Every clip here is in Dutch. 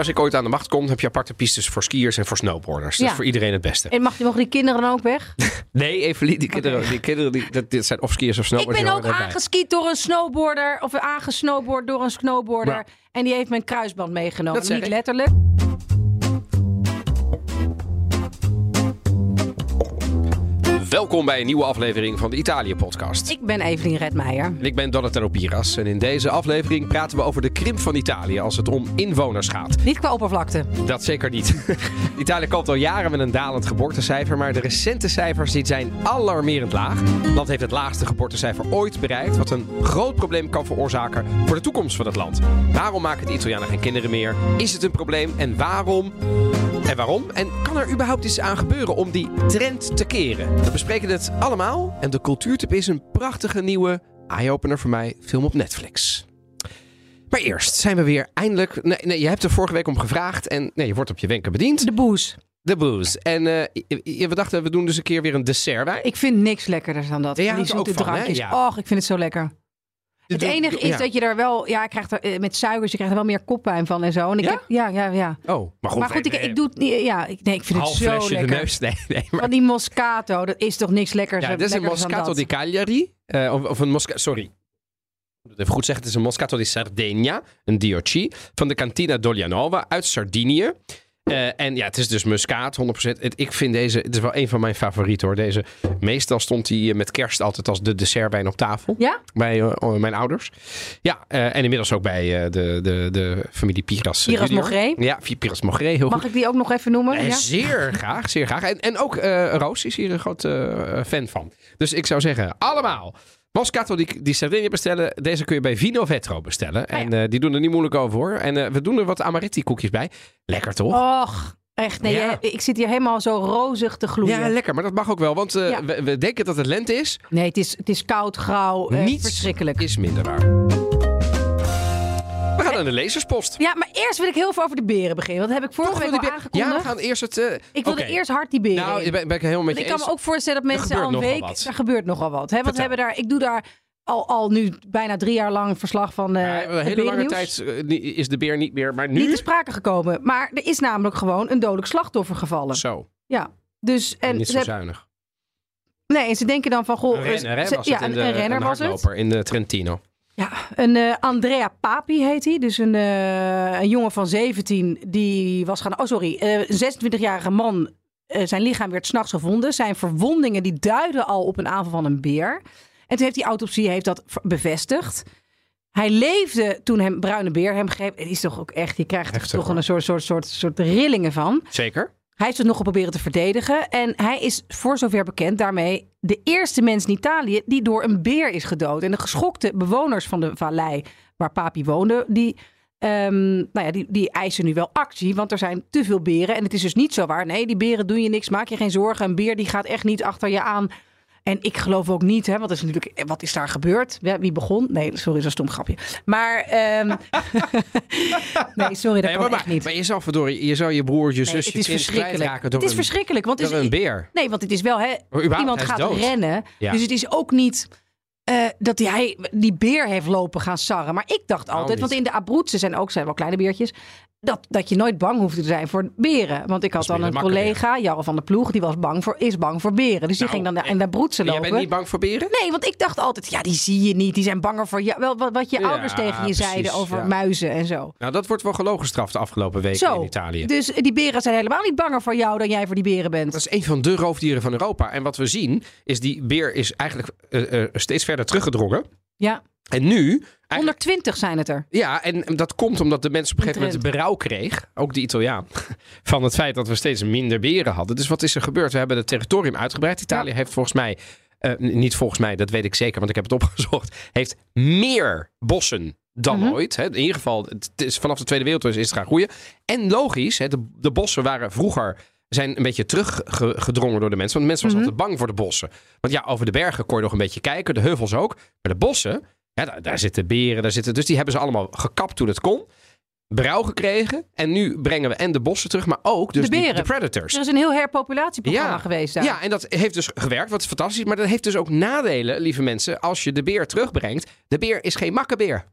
Als ik ooit aan de macht kom, heb je aparte pistes voor skiers en voor snowboarders. Dat Ja. is voor iedereen het beste. En mag, mogen die kinderen dan ook weg? Nee, Evelien, die kinderen, die kinderen die, dat, dit zijn of skiers of Ik snowboarders. ben die ook aangeskiet door een snowboarder. Of aangesnowboard door een snowboarder. En die heeft mijn kruisband meegenomen. Dat Niet ik. letterlijk. Welkom bij een nieuwe aflevering van de Italië-podcast. Ik ben Evelien Redmeijer. En Ik ben Donatello Piras en in deze aflevering praten we over de krimp van Italië als het om inwoners gaat. Niet qua oppervlakte. Dat zeker niet. Italië kampt al jaren met een dalend geboortecijfer, maar de recente cijfers die zijn alarmerend laag. Het land heeft het laagste geboortecijfer ooit bereikt, wat een groot probleem kan veroorzaken voor de toekomst van het land. Waarom maken de Italianen geen kinderen meer? Is het een probleem en waarom? En waarom? En kan er überhaupt iets aan gebeuren om die trend te keren? We bespreken het allemaal en de cultuurtip is een prachtige nieuwe eye-opener voor mij, film op Netflix. Maar eerst zijn we weer eindelijk. Nee, nee, je hebt er vorige week om gevraagd en nee, je wordt op je wenken bediend. De boes. De booze. En eh, we dachten, we doen dus een keer weer een dessertwijn. Ik vind niks lekkerder dan dat. Ja, die zoete drankjes. Ja. Och, ik vind het zo lekker. Het enige is Ja. dat je daar wel... Ja, je krijgt er, eh, met suikers, je krijgt er wel meer koppijn van en zo. En ik Ja? heb, ja, ja, ja. Oh, maar goed. Maar goed, ik, ik doe het niet... Ja, ik, nee, ik vind het half zo de lekker. neus. Nee, nee. Maar, Van die Moscato, dat is toch niks lekkers ja, dit is een Moscato di Cagliari. eh, of, of een Moscato... Sorry. Ik moet het even goed zeggen. Het is een Moscato di Sardegna. Een DOC. Van de Cantina Dolianova uit Sardinië. Eh, en ja, het is dus muskaat, 100%. Het, ik vind deze, het is wel een van mijn favorieten hoor. Deze, meestal stond die eh, met kerst altijd als de dessertwijn op tafel. Ja? Bij eh, mijn ouders. Ja, en inmiddels ook bij de, de, de familie Piras. Piras. Mogré. Ja, Piras Mogré, heel Mag goed. ik die ook nog even noemen? Ja? Zeer graag, zeer graag. En, en ook Roos is hier een groot fan van. Dus ik zou zeggen, allemaal Moscato die, die Sardinië bestellen. Deze kun je bij Vino Vetro bestellen. Ah, ja. En eh, die doen er niet moeilijk over hoor. En eh, we doen er wat amaretti koekjes bij. Lekker toch? Och, echt. Nee, Ja. je- ik zit hier helemaal zo rozig te gloeien. ja, lekker. Maar dat mag ook wel. Want eh, Ja. we, we denken dat het lente is. Nee, het is, het is koud, grauw, eh, Niets verschrikkelijk. is minder waar. Naar de lezerspost. Ja, maar eerst wil ik heel veel over de beren beginnen. Want dat heb ik vorige Toch week al be- Ja, aangekondigd. we gaan eerst het... eh, Ik wilde eerst hard die beren Nou, ben, ben ik helemaal met je ik kan me ook voorstellen dat mensen al een week... wat. Er gebeurt nogal wat. Hè? Want we hebben daar, ik doe daar al, al nu bijna drie jaar lang verslag van eh Ja, een hele lange tijd eh, is de beer niet meer. Maar nu... Niet te sprake gekomen. Maar er is namelijk gewoon een dodelijk slachtoffer gevallen. Zo, Ja. Dus, en niet zo hebben- zuinig. nee, en ze denken dan van... Goh, Een renner, hè, ze- was ja, een, renner een was het. in de Trentino. Ja, een eh, Andrea Papi heet hij. Dus een, eh, een jongen van 17 die was gaan... Oh, sorry. eh, een 26-jarige man. eh, zijn lichaam werd s'nachts gevonden. Zijn verwondingen die duiden al op een aanval van een beer. En toen heeft die autopsie heeft dat bevestigd. Hij leefde toen hem bruine beer hem greep. Het is toch ook echt... Je krijgt er Heftig, toch hoor. een soort, soort, soort, soort rillingen van. Zeker. Hij heeft het nog proberen te verdedigen. En hij is voor zover bekend daarmee de eerste mens in Italië die door een beer is gedood. En de geschokte bewoners van de vallei waar Papi woonde, die, ehm, nou ja, die, die eisen nu wel actie. Want er zijn te veel beren. En het is dus niet zo waar. Nee, die beren doen je niks. Maak je geen zorgen. Een beer die gaat echt niet achter je aan. En ik geloof ook niet, hè, want dat is natuurlijk, eh, wat is daar gebeurd? Wie begon? Nee, sorry, dat is een stom grapje. Maar, ehm, nee, sorry, dat Nee, maar, echt niet. maar je zou, verdorie, je zou je broer, je Nee, zus, het is verschrikkelijk. Het is een, verschrikkelijk, want het is, een beer. Nee, want het is wel, hè, iemand gaat dood. rennen. Ja. Dus het is ook niet eh, dat hij die beer heeft lopen gaan sarren. Maar ik dacht altijd, niet. want in de Abruzzen zijn ook zijn wel kleine beertjes. Dat, dat je nooit bang hoeft te zijn voor beren. Want ik had dan een collega, Jarre van der Ploeg, die was bang voor, is bang voor beren. Dus die Nou, ging dan in de Abruzzen Jij lopen. bent niet bang voor beren? Nee, want ik dacht altijd, ja, die zie je niet. Die zijn banger voor jou. Wel, wat, wat je Ja, ouders tegen je precies, zeiden over ja. muizen en zo. Nou, dat wordt wel gelogen gestraft de afgelopen weken Zo, in Italië. dus die beren zijn helemaal niet banger voor jou dan jij voor die beren bent. Dat is een van de roofdieren van Europa. En wat we zien, is die beer is eigenlijk eh, eh, steeds verder teruggedrongen. Ja, En nu... Eigenlijk, 120 zijn het er. ja, en dat komt omdat de mensen op een gegeven moment berouw kreeg, ook de Italiaan, van het feit dat we steeds minder beren hadden. Dus wat is er gebeurd? We hebben het territorium uitgebreid. Italië heeft volgens mij, eh, niet volgens mij, dat weet ik zeker, want ik heb het opgezocht, heeft meer bossen dan Mhm. ooit. Hè. In ieder geval, het is, vanaf de Tweede Wereldoorlog is het gaan groeien. En logisch, hè, de, de bossen waren vroeger zijn een beetje teruggedrongen door de mensen. Want mensen waren Mhm. altijd bang voor de bossen. Want ja, over de bergen kon je nog een beetje kijken. De heuvels ook. Maar de bossen, daar, daar zitten beren. Daar zitten, dus die hebben ze allemaal gekapt toen het kon. Brouw gekregen. En nu brengen we en de bossen terug. Maar ook dus De die- de predators. Er is een heel herpopulatieprogramma Ja. geweest daar. Ja, en dat heeft dus gewerkt. Wat fantastisch. Maar dat heeft dus ook nadelen, lieve mensen. Als je de beer terugbrengt. De beer is geen makkenbeer.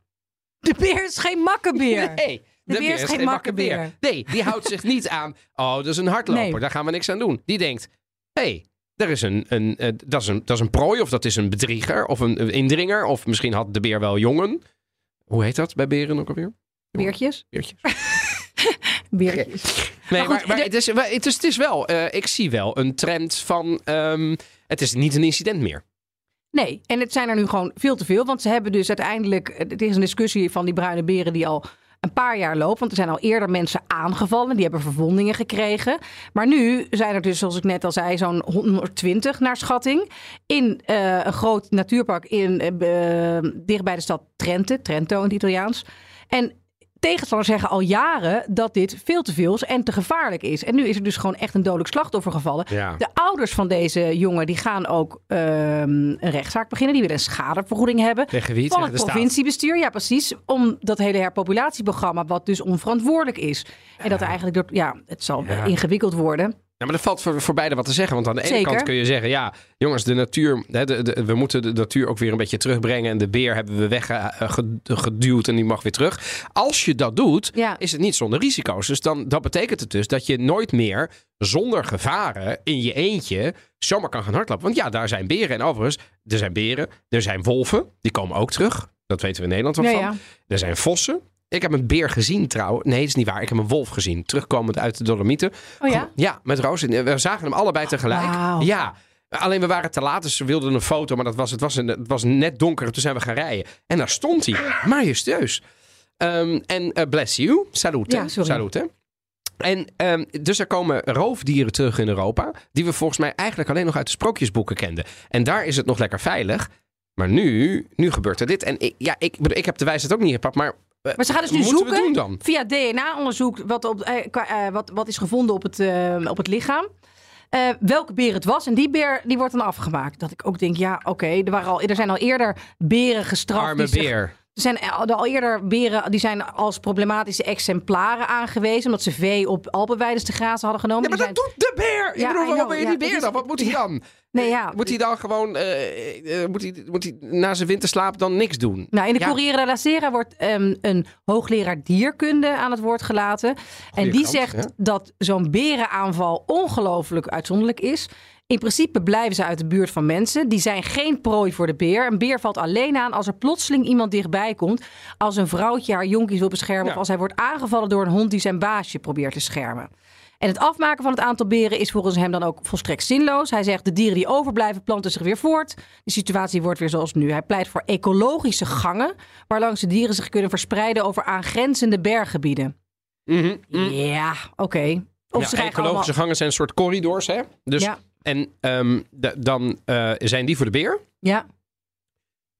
De beer is geen makkenbeer. Nee. De beer is geen makke beer. Nee, die houdt zich niet aan. Oh, dat is een hardloper. Nee. Daar gaan we niks aan doen. Die denkt: hé, hey, er is een, een, eh, dat, is een, dat is een prooi, of dat is een bedrieger, of een, een indringer, of misschien had de beer wel jongen. Hoe heet dat bij beren ook alweer? Beertjes. Beertjes. Beertjes. Nee, Maar maar, goed, maar de- het, is, maar het, is, het is wel, eh, ik zie wel een trend van, ehm, het is niet een incident meer. Nee, en het zijn er nu gewoon veel te veel. Want ze hebben dus uiteindelijk. Het is een discussie van die bruine beren die al een paar jaar loopt. Want er zijn al eerder mensen aangevallen. Die hebben verwondingen gekregen. Maar nu zijn er dus, zoals ik net al zei, zo'n 120 naar schatting. In eh, een groot natuurpark in, bij de stad Trente. Trento in het Italiaans. En tegenstanders zeggen al jaren dat dit veel te veel is en te gevaarlijk is. En nu is er dus gewoon echt een dodelijk slachtoffer gevallen. Ja. De ouders van deze jongen die gaan ook ehm, een rechtszaak beginnen. Die willen een schadevergoeding hebben. Tegen wie? Van het provinciebestuur, ja precies. Om dat hele herpopulatieprogramma, wat dus onverantwoordelijk is. En dat er eigenlijk door, ja, het zal Ja. ingewikkeld worden. Ja, maar er valt voor, voor beide wat te zeggen. Want aan de ene kant kun je zeggen... ja, jongens, de natuur... Hè, de, de- we moeten de natuur ook weer een beetje terugbrengen... en de beer hebben we weggeduwd en die mag weer terug. Als je dat doet, Ja. is het niet zonder risico's. Dus dan, dat betekent het dus dat je nooit meer... zonder gevaren in je eentje zomaar kan gaan hardlopen. Want ja, daar zijn beren. En overigens, er zijn beren, er zijn wolven. Die komen ook terug. Dat weten we in Nederland wel Ja, van. ja. Er zijn vossen. Ik heb een beer gezien trouwens. Nee, dat is niet waar. Ik heb een wolf gezien. Terugkomend uit de Dolomieten. Oh ja? Ja, met Roos. We zagen hem allebei tegelijk. Ja. Alleen we waren te laat, dus ze wilden een foto, maar dat was, het, was een, het was net donker. en Toen zijn we gaan rijden. En daar stond hij. Majestueus. Ehm, en eh, bless you. Salute. Ja. Salute. En ehm, dus er komen roofdieren terug in Europa. Die we volgens mij eigenlijk alleen nog uit de sprookjesboeken kenden. En daar is het nog lekker veilig. Maar nu, nu gebeurt er dit. En ik, ja, ik, bedoel, ik heb de wijsheid ook niet gepakt. Maar, eh, Maar ze gaan dus nu zoeken via DNA-onderzoek wat, op, eh, eh, wat, wat is gevonden op het, eh, op het lichaam. Eh, welke beer het was. En die beer die wordt dan afgemaakt. Dat ik ook denk, ja, oké. er waren al er zijn al eerder beren gestraft. Arme beer. Er zijn al al eerder beren die zijn als problematische exemplaren aangewezen. Omdat ze vee op Alpenweides te grazen hadden genomen. Ja, maar dat doet de beer. Ik Ja, bedoel, waarom ben je Ja, die beer is- dan? Wat moet hij dan? Nee, ja. Moet hij dan gewoon, eh, eh, moet, hij, moet hij na zijn winterslaap dan niks doen? Nou, in de Ja. Corriere della Sera wordt ehm, een hoogleraar dierkunde aan het woord gelaten. en die zegt dat zo'n berenaanval ongelooflijk uitzonderlijk is. In principe blijven ze uit de buurt van mensen. Die zijn geen prooi voor de beer. Een beer valt alleen aan als er plotseling iemand dichtbij komt. Als een vrouwtje haar jonkies wil beschermen. Ja. Of als hij wordt aangevallen door een hond die zijn baasje probeert te schermen. En het afmaken van het aantal beren is volgens hem dan ook volstrekt zinloos. Hij zegt de dieren die overblijven planten zich weer voort. De situatie wordt weer zoals nu. Hij pleit voor ecologische gangen waarlangs de dieren zich kunnen verspreiden over aangrenzende berggebieden. Mhm, mhm. Ja, oké. Ja, ecologische allemaal... gangen zijn een soort corridors, hè? Dus, Ja. En ehm, dan eh, zijn die voor de beer. Ja,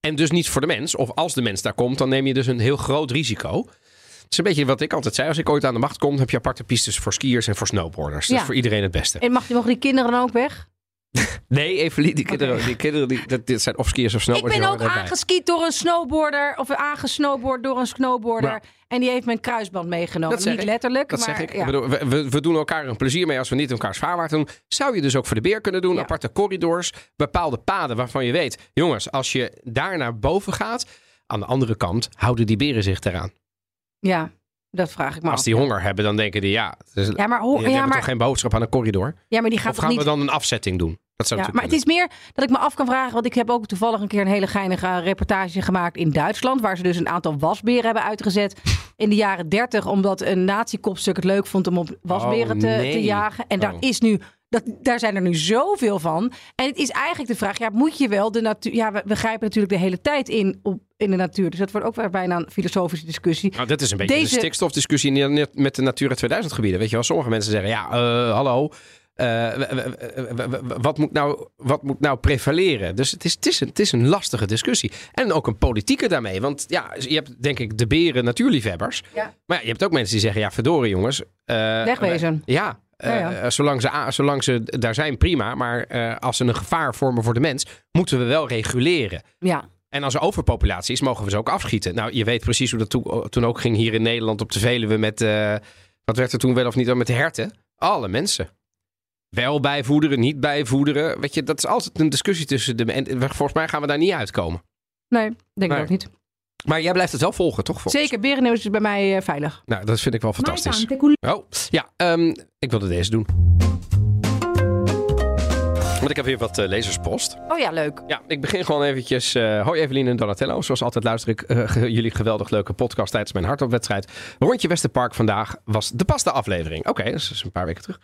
En dus niet voor de mens. Of als de mens daar komt, dan neem je dus een heel groot risico. Het is een beetje wat ik altijd zei. Als ik ooit aan de macht kom, heb je aparte pistes voor skiers en voor snowboarders. Dat Ja. is voor iedereen het beste. en mag, mogen die kinderen dan ook weg? Nee, Evelien, die kinderen, die kinderen die, dat, dit zijn of skiers of Ik snowboarders. ben die ook aangeskiet door een snowboarder. Of aangesnowboard door een snowboarder. En die heeft mijn kruisband meegenomen. Dat zeg Niet ik. letterlijk, Dat maar zeg ik. ja. ik we, we, doen elkaar een plezier mee als we niet elkaars vaarwaard doen. Zou je dus ook voor de beer kunnen doen. Ja. Aparte corridors, bepaalde paden waarvan je weet... jongens, als je daar naar boven gaat... aan de andere kant houden die beren zich eraan. ja, dat vraag ik me Als af. die honger hebben, dan denken die... ja, dus, Ja, maar, ho- die ja, hebben maar, toch geen boodschap aan een corridor? ja, maar die gaat Of gaan niet... we dan een afzetting doen? Dat zou Ja, maar het is meer dat ik me af kan vragen, want ik heb ook toevallig een keer een hele geinige reportage gemaakt in Duitsland, waar ze dus een aantal wasberen hebben uitgezet in de jaren 30, omdat een nazi-kopstuk het leuk vond om op wasberen Oh, te, nee. te jagen. En daar Oh. is nu, dat, daar zijn er nu zoveel van. En het is eigenlijk de vraag, ja, moet je wel de natuur, ja, we, we grijpen natuurlijk de hele tijd in op, in de natuur, dus dat wordt ook weer bijna een filosofische discussie. Nou, dat is een beetje Deze- de stikstofdiscussie met de Natura 2000 gebieden. Weet je wel, sommige mensen zeggen, ja, eh, hallo, eh, wat, moet nou, wat moet nou prevaleren? Dus het is, het, is een, het is een lastige discussie. En ook een politieke daarmee. Want ja, je hebt denk ik de beren natuurliefhebbers. Ja. Maar ja, je hebt ook mensen die zeggen, ja, verdorie jongens. eh, Wegwezen. Ja, eh, Ja, ja. Zolang, ze, zolang ze daar zijn, prima. Maar eh, als ze een gevaar vormen voor de mens, moeten we wel reguleren. Ja, En als er overpopulatie is, mogen we ze ook afschieten. Nou, je weet precies hoe dat toe- toen ook ging hier in Nederland op de Veluwe met... eh, wat werd er toen wel of niet al met de herten? Alle mensen. Wel bijvoederen, niet bijvoederen. Weet je, dat is altijd een discussie tussen de... En volgens mij gaan we daar niet uitkomen. nee, denk Nee. ik ook niet. Maar jij blijft het wel volgen, toch? Volgens? Zeker, Berenneeuw is bij mij eh, veilig. Nou, dat vind ik wel fantastisch. Oh, ja, ehm, ik wilde deze doen. Want ik heb weer wat eh, lezerspost. Oh ja, leuk. Ja, ik begin gewoon eventjes. eh, hoi Evelien en Donatello. Zoals altijd luister ik eh, ge- jullie geweldig leuke podcast tijdens mijn hardloopwedstrijd. Rondje Westerpark vandaag was de paste aflevering. Oké, dat is dus een paar weken terug.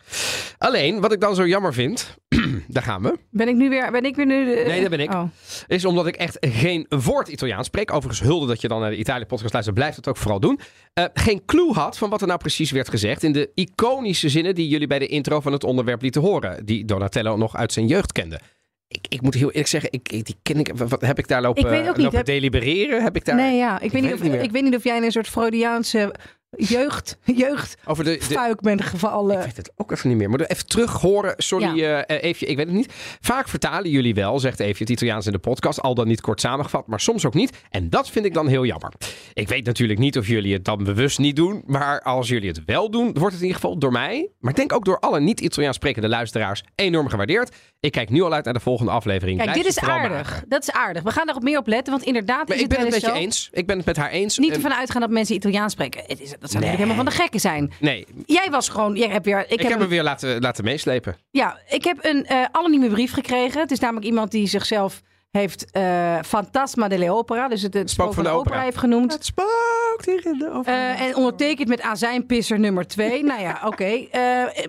Alleen, wat ik dan zo jammer vind, daar gaan we, Ben ik nu weer, ben ik weer nu de- Nee, dat ben ik. Oh. is omdat ik echt geen woord Italiaans spreek. Overigens hulde dat je dan naar de Italië-podcast luistert. Blijf dat ook vooral doen. Eh, geen clue had van wat er nou precies werd gezegd in de iconische zinnen die jullie bij de intro van het onderwerp lieten horen. Die Donatello nog uit zijn jeugd kende. Ik, ik moet heel eerlijk zeggen, ik, die ken ik. Wat heb ik daar lopen, Ik weet ook niet, lopen heb- delibereren? Heb ik daar Nee, ja. Ik, weet weet niet of, niet ik weet niet of jij in een soort Freudiaanse jeugd, jeugdfuik over de, de, bent gevallen. Ik weet het ook even niet meer. Maar even terug horen. Sorry, Ja. eh Eefje, ik weet het niet. Vaak vertalen jullie wel, zegt Eefje, het Italiaans in de podcast. Al dan niet kort samengevat, maar soms ook niet. En dat vind ik dan heel jammer. Ik weet natuurlijk niet of jullie het dan bewust niet doen. Maar als jullie het wel doen, wordt het in ieder geval door mij. Maar ik denk ook door alle niet-Italiaans sprekende luisteraars enorm gewaardeerd. Ik kijk nu al uit naar de volgende aflevering. Kijk, Blijf dit is aardig. maken. Dat is aardig. We gaan daarop meer op letten, want inderdaad is ik het ben het met je eens. Ik ben het met haar eens. Niet ervan uitgaan dat mensen Italiaans spreken. Het is, dat zou Nee. helemaal van de gekken zijn. Nee, Jij was gewoon, jij hebt weer, ik, ik, heb, een, hem weer laten, laten meeslepen. ja, ik heb een eh, anonieme brief gekregen. Het is namelijk iemand die zichzelf heeft eh Fantasma delle Opera, dus het, het spook van de, opera. heeft genoemd. Het spookt hier in de over. Eh, en ondertekend met azijnpisser nummer 2. nou ja, oké. Eh,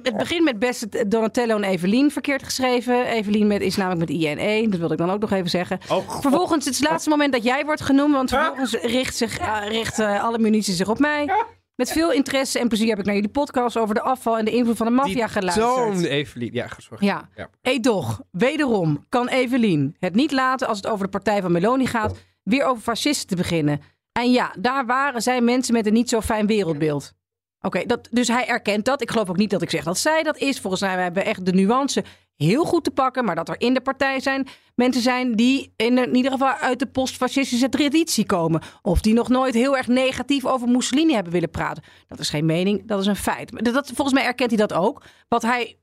het begint met beste Donatello en Evelien verkeerd geschreven. Evelien met, is namelijk met INE. Dat wilde ik dan ook nog even zeggen. Oh. Vervolgens, het is het laatste moment dat jij wordt genoemd. Want vervolgens richt, zich, richt alle munitie zich op mij. Met veel interesse en plezier heb ik naar jullie podcast over de afval en de invloed van de maffia geluisterd. Toon, Evelien. Ja, sorry. Ja. Ja. Edoch, wederom kan Evelien het niet laten als het over de partij van Meloni gaat, weer over fascisten te beginnen. En ja, daar waren zij mensen met een niet zo fijn wereldbeeld. Oké, dat dus hij erkent dat. Ik geloof ook niet dat ik zeg dat zij dat is. Volgens mij hebben we echt de nuance heel goed te pakken. Maar dat er in de partij zijn mensen zijn die in, in ieder geval uit de postfascistische traditie komen. Of die nog nooit heel erg negatief over Mussolini hebben willen praten. Dat is geen mening, dat is een feit. Maar Dat, volgens mij erkent hij dat ook. Wat hij,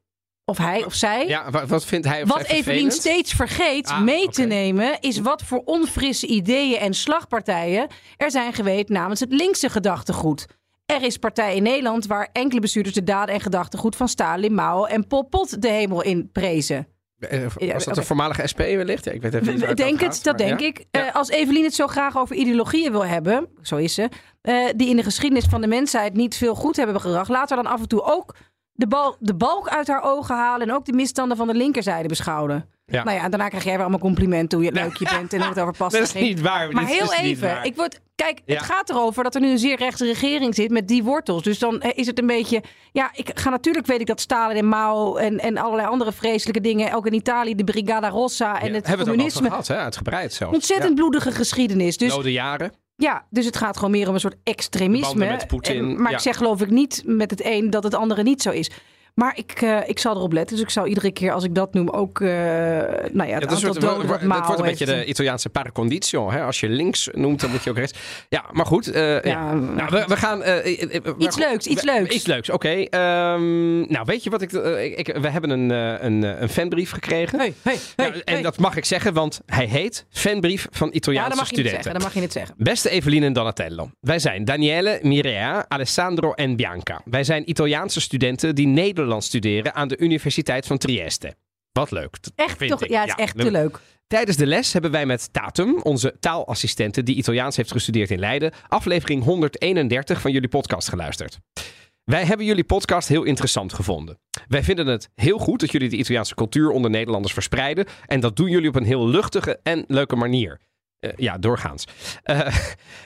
of hij of zij, Ja, wat, vindt hij of wat Evelien steeds vergeet Ah, mee te nemen, is wat voor onfrisse ideeën en slagpartijen er zijn geweest namens het linkse gedachtegoed. Er is partij in Nederland waar enkele bestuurders de daden en gedachtegoed van Stalin, Mao en Pol Pot de hemel in prezen. Eh, Was Ja, dat oké. een voormalige SP wellicht? Ja, ik weet even niet denk het, gaat, dat denk ja. ik. Ja. Eh, als Evelien het zo graag over ideologieën wil hebben, zo is ze, eh, die in de geschiedenis van de mensheid niet veel goed hebben gebracht, laten we dan af en toe ook de, bal, de balk uit haar ogen halen en ook de misstanden van de linkerzijde beschouwen. Ja. Nou ja, daarna krijg jij weer allemaal complimenten hoe je leuk je bent en hoe het over past. Dat is niet waar. Maar heel even, waar. ik word, kijk, Ja. het gaat erover dat er nu een zeer rechtse regering zit met die wortels. Dus dan eh, is het een beetje, ja, ik ga natuurlijk weet ik dat Stalin en Mao en, en allerlei andere vreselijke dingen, ook in Italië de Brigada Rossa en Ja, het hebben we het communisme. gehad, hè? uitgebreid zelfs. Ontzettend bloedige geschiedenis. Dus jaren. ja, dus het gaat gewoon meer om een soort extremisme. Met Poetin, En- Maar ja. ik zeg geloof ik niet met het een dat het andere niet zo is. Maar ik, eh, ik zal erop letten. Dus ik zou iedere keer als ik dat noem ook... eh, nou ja, het Ja, dat, aantal soort, doden wo- dat wordt een beetje de Italiaanse par condicio. Hè? Als je links noemt, dan moet je ook rechts. Ja, maar goed. eh, ja. Ja, Nou, we, we gaan... maar Iets leuks, iets we- leuks. Iets leuks, oké. Ehm, nou, weet je wat ik, ik, We hebben een, een, een fanbrief gekregen. Hey, hey, hey, Ja, en dat mag ik zeggen, want hij heet Fanbrief van ja, Italiaanse dat mag je niet studenten. zeggen. Dat mag je niet zeggen. Beste Evelien en Donatello. Wij zijn Daniele, Mirea, Alessandro en Bianca. Wij zijn Italiaanse studenten die Nederlands studeren aan de Universiteit van Trieste. Wat leuk. Echt vind toch? ik. Ja, het is echt te leuk. Tijdens de les hebben wij met Tatum, onze taalassistente die Italiaans heeft gestudeerd in Leiden, aflevering 131 van jullie podcast geluisterd. Wij hebben jullie podcast heel interessant gevonden. Wij vinden het heel goed dat jullie de Italiaanse cultuur onder Nederlanders verspreiden. En dat doen jullie op een heel luchtige en leuke manier. Eh, ja, doorgaans. Eh,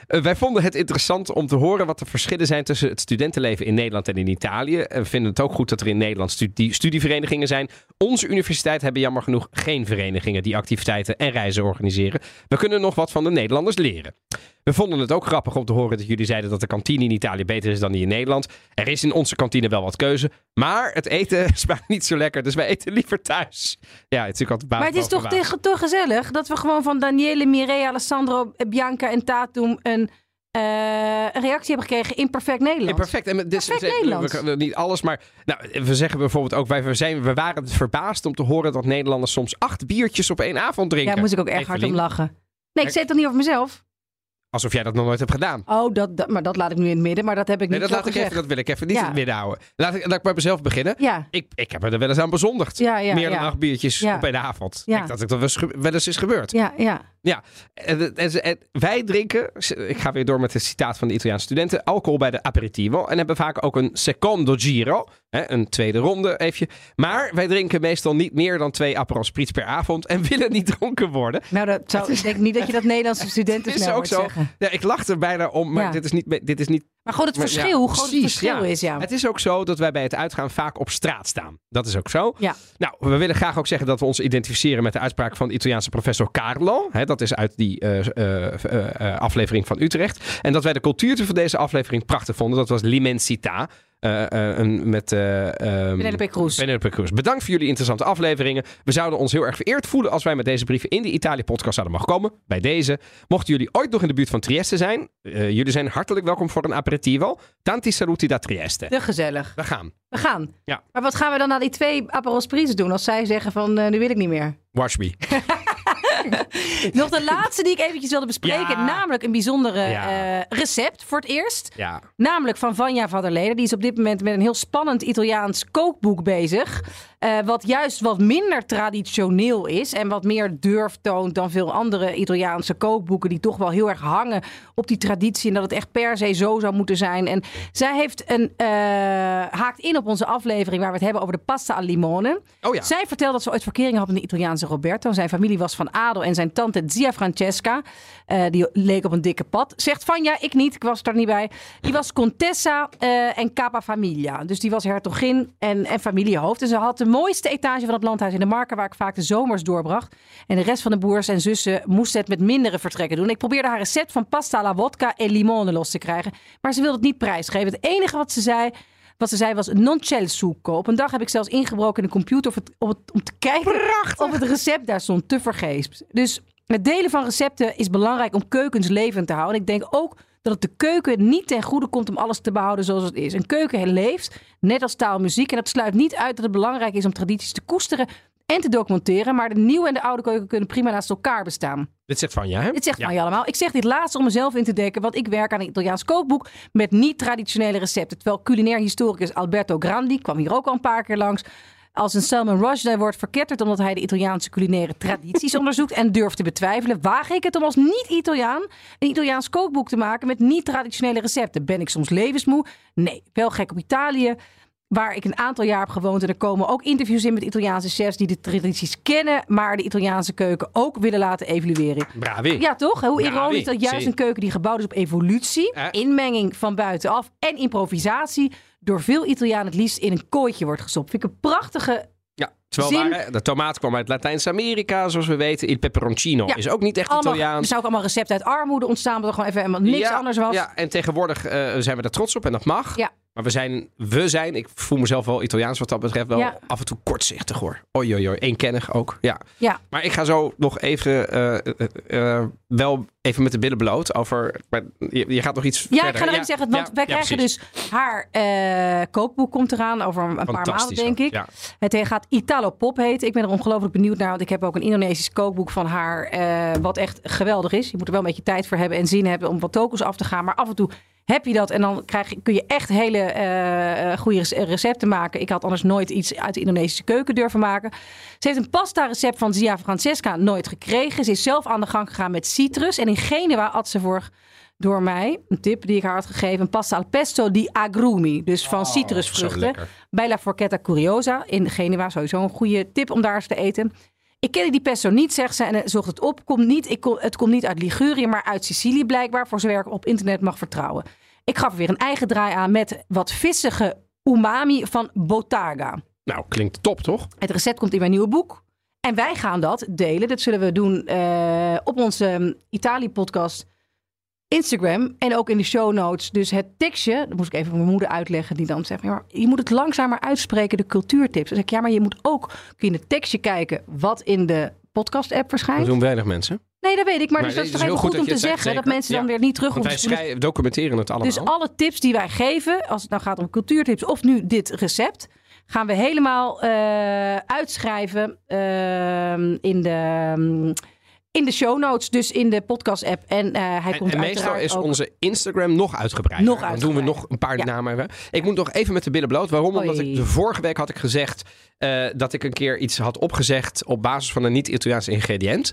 eh, wij vonden het interessant om te horen wat de verschillen zijn tussen het studentenleven in Nederland en in Italië. We vinden het ook goed dat er in Nederland studie- studieverenigingen zijn. Onze universiteit hebben jammer genoeg geen verenigingen die activiteiten en reizen organiseren. We kunnen nog wat van de Nederlanders leren. We vonden het ook grappig om te horen dat jullie zeiden dat de kantine in Italië beter is dan die in Nederland. Er is in onze kantine wel wat keuze, maar het eten smaakt niet zo lekker, dus wij eten liever thuis. Ja, het is natuurlijk altijd Maar het is toch, tegen, toch gezellig dat we gewoon van Daniele, Mireille, Alessandro, Bianca en Tatum een, eh, een reactie hebben gekregen in perfect Ja, Nederlands. perfect. En is- Perfect we- niet alles, maar nou, we zeggen bijvoorbeeld ook, wij we zijn, we waren verbaasd om te horen dat Nederlanders soms acht biertjes op één avond drinken. Ja, daar moest ik ook erg hard om lachen. Nee, ik zei het toch niet over mezelf? Alsof jij dat nog nooit hebt gedaan. Oh, dat, dat- maar dat laat ik nu in het midden. Maar dat heb ik Nee, niet dat, laat ik gezegd. even, dat wil ik even niet Ja. in het midden houden. Laat ik, laat ik bij mezelf beginnen. Ja, Ik, ik heb er wel eens aan bezondigd. ja, ja. Meer dan acht biertjes op een avond. Ja. Ik dat het wel eens, wel eens is gebeurd. Ja, ja. En, en- en wij drinken, ik ga weer door met het citaat van de Italiaanse studenten, alcohol bij de aperitivo. En hebben vaak ook een secondo giro, hè, een tweede ronde even. Maar wij drinken meestal niet meer dan twee Aperol Spritz per avond en willen niet dronken worden. Nou, dat zou, ik denk niet dat je dat Nederlandse studenten is ook zo. zeggen. Ja, ik lach er bijna om, maar Ja. dit, is niet, dit is niet Maar gewoon het verschil, ja, hoe groot het verschil ja. is, ja. Het is ook zo dat wij bij het uitgaan vaak op straat staan. Dat is ook zo. Ja. Nou, we willen graag ook zeggen dat we ons identificeren met de uitspraak van de Italiaanse professor Carlo. Hè, dat is uit die eh, eh, eh, aflevering van Utrecht. En dat wij de cultuur van deze aflevering prachtig vonden. Dat was l'immensità. Eh, eh, een, met eh ehm, Penelope Cruz. Penelope Cruz. Bedankt voor jullie interessante afleveringen. We zouden ons heel erg vereerd voelen als wij met deze brieven in de Italië-podcast zouden mogen komen. Bij deze. Mochten jullie ooit nog in de buurt van Trieste zijn, jullie zijn hartelijk welkom voor een aperitivo. Tanti saluti da Trieste. Te gezellig. We gaan. We gaan. Ja. Maar wat gaan we dan na die twee Aperol Spritz doen als zij zeggen van nu wil ik niet meer? Wash me. Nog de laatste die ik eventjes wilde bespreken. Ja. Namelijk een bijzondere Ja. eh, recept voor het eerst. Ja. Namelijk van Vanja van der Leden. Die is op dit moment met een heel spannend Italiaans kookboek bezig. Eh, wat juist wat minder traditioneel is. En wat meer durf toont dan veel andere Italiaanse kookboeken. Die toch wel heel erg hangen op die traditie. En dat het echt per se zo zou moeten zijn. En zij heeft een, eh, haakt in op onze aflevering waar we het hebben over de pasta al limone. Oh ja. Zij vertelde dat ze ooit verkering had met de Italiaanse Roberto. Zijn familie was van adel en zijn tante Zia Francesca, eh, die leek op een dikke pad. Zegt van ja, ik niet, ik was er niet bij. Die was contessa en capa familia. Dus die was hertogin en, en familiehoofd. En ze had de mooiste etage van het landhuis in de Marken, waar ik vaak de zomers doorbracht. En de rest van de broers en zussen moesten het met mindere vertrekken doen. Ik probeerde haar recept van pasta alla vodka en limone los te krijgen. Maar ze wilde het niet prijsgeven. Het enige wat ze zei, wat ze zei was non c'è il succo. Op een dag heb ik zelfs ingebroken in de computer om, het, om, het- om te kijken of het recept daar stond. Te vergeefs. Dus het delen van recepten is belangrijk om keukens levend te houden. Ik denk ook dat het de keuken niet ten goede komt om alles te behouden zoals het is. Een keuken leeft, net als taal en muziek. En dat sluit niet uit dat het belangrijk is om tradities te koesteren en te documenteren. Maar de nieuwe en de oude keuken kunnen prima naast elkaar bestaan. Dit zegt Vanja, hè? Dit zegt ja. van je allemaal. Ik zeg dit laatste om mezelf in te dekken, want ik werk aan een Italiaans kookboek met niet-traditionele recepten. Terwijl culinair historicus Alberto Grandi, kwam hier ook al een paar keer langs, als een Salmon Rushdie wordt verketterd omdat hij de Italiaanse culinaire tradities onderzoekt en durft te betwijfelen, waag ik het om als niet-Italiaan een Italiaans kookboek te maken met niet-traditionele recepten. Ben ik soms levensmoe? Nee. Wel gek op Italië waar ik een aantal jaar heb gewoond. En er komen ook interviews in met Italiaanse chefs die de tradities kennen, maar de Italiaanse keuken ook willen laten evalueren. Bravi. Ja, toch? Hoe ironisch dat juist een keuken die gebouwd is op evolutie, Ja. inmenging van buitenaf en improvisatie, door veel Italianen het liefst in een kooitje wordt gestopt. Vind ik een prachtige. Ja, terwijl Zin- waren, de tomaat kwam uit Latijns-Amerika, zoals we weten. Il peperoncino Ja. is ook niet echt Allemaal, er Italiaans. zijn ook allemaal recepten uit armoede ontstaan, omdat er gewoon even helemaal niks ja, anders was. Ja, en tegenwoordig eh, zijn we er trots op en dat mag. Ja. Maar we zijn, we zijn, ik voel mezelf wel Italiaans wat dat betreft, wel Ja. af en toe kortzichtig hoor. Oei, oei, oei. Eenkennig ook. Ja. Ja. Maar ik ga zo nog even, eh, eh, eh, wel even met de billen bloot over, maar je, je gaat nog iets Ja, verder. ik ga nog even zeggen, want ja, wij ja, krijgen precies. dus haar kookboek komt eraan over een paar maanden, denk ik. Ja. Het gaat Italo Pop heten. Ik ben er ongelooflijk benieuwd naar, want ik heb ook een Indonesisch kookboek van haar, wat echt geweldig is. Je moet er wel een beetje tijd voor hebben en zin hebben om wat tokens af te gaan, maar af en toe heb je dat en dan krijg kun je echt hele eh, goede rece- recepten maken. Ik had anders nooit iets uit de Indonesische keuken durven maken. Ze heeft een pasta recept van Zia Francesca nooit gekregen. Ze is zelf aan de gang gegaan met citrus en in Genua had ze voor door mij, een tip die ik haar had gegeven, een pasta al pesto di agrumi, dus van Oh, citrusvruchten. Bij La Forchetta Curiosa in Genua. Sowieso een goede tip om daar eens te eten. Ik kende die pesto niet, zegt ze, en zocht het op. Komt niet, ik kom, het komt niet uit Ligurië, maar uit Sicilië blijkbaar. Voor zover ik op internet mag vertrouwen. Ik gaf er weer een eigen draai aan met wat vissige umami van Botarga. Nou, klinkt top toch? Het recept komt in mijn nieuwe boek. En wij gaan dat delen. Dat zullen we doen eh, op onze um, Italië-podcast Instagram. En ook in de show notes. Dus het tekstje, dat moest ik even mijn moeder uitleggen. Die dan zegt, ja, maar je moet het langzamer uitspreken, de cultuurtips. Dan zeg ik, ja, maar je moet ook kun je in het tekstje kijken wat in de podcast-app Dat verschijnt. doen weinig mensen. Nee, dat weet ik. Maar, Maar dus dat het is toch heel goed, goed om dat te zeggen. Dat mensen dan weer niet terug Want wij hoeven schrijven, documenteren het allemaal. Dus alle tips die wij geven, als het nou gaat om cultuurtips of nu dit recept, gaan we helemaal eh, uitschrijven ehm, in de. ehm, in de show notes, dus in de podcast-app. En eh, hij En, komt en meestal is ook... onze Instagram nog uitgebreider. Nog Dan doen we nog een paar Ja. namen. Ik moet nog even met de billen bloot. Waarom? Omdat Oei. ik de vorige week had ik gezegd eh, dat ik een keer iets had opgezegd op basis van een niet-Italiaans ingrediënt.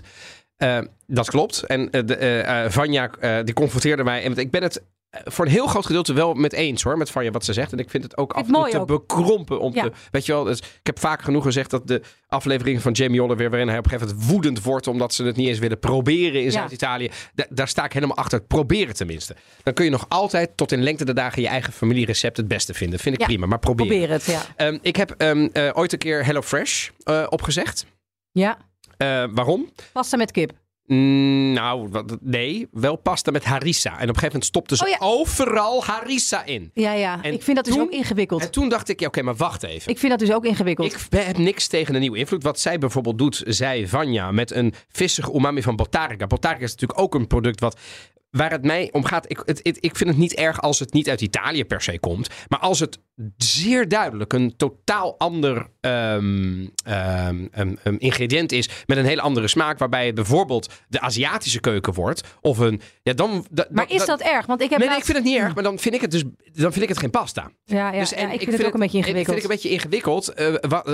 Eh, dat klopt. En de, eh, Vanja die confronteerde mij. En ik ben het voor een heel groot gedeelte wel met eens hoor. Met Vanja wat ze zegt. En ik vind het ook af en toe te bekrompen. Om Ja. te, weet je wel, dus ik heb vaak genoeg gezegd dat de afleveringen van Jamie Oliver... waarin hij op een gegeven moment woedend wordt... omdat ze het niet eens willen proberen in. Zuid-Italië. da- daar sta ik helemaal achter. Probeer het tenminste. Dan kun je nog altijd tot in lengte de dagen... je eigen familierecept het beste vinden. Vind ik prima, maar probeer. Probeer het, ja. Ehm, ik heb ehm, eh, ooit een keer HelloFresh eh opgezegd. Ja, Eh, waarom? pasta met kip. Mm, nou, wat- nee. Wel pasta met harissa. En op een gegeven moment stopten ze Oh ja. overal harissa in. Ja, ja. En ik vind dat dus ook ingewikkeld. En toen dacht ik, ja, oké, maar wacht even. Ik vind dat dus ook ingewikkeld. Ik heb niks tegen een nieuwe invloed. Wat zij bijvoorbeeld doet, zij Vanja, met een vissige umami van Botarica. Botarica is natuurlijk ook een product wat... Waar het mij om gaat, ik, het, het- ik vind het niet erg als het niet uit Italië per se komt. Maar als het zeer duidelijk een totaal ander ehm, ehm, um, um, ingrediënt is. Met een hele andere smaak. Waarbij het bijvoorbeeld de Aziatische keuken wordt. Of een. Ja, dan, da- maar da- is da- dat erg? Want ik heb Nee, ik vind het niet erg, maar dan vind ik het dus dan vind ik het geen pasta. Ja, ja, Dus, ja, en ik vind het ook een beetje Ik ingewikkeld. vind ik een beetje ingewikkeld. Wat,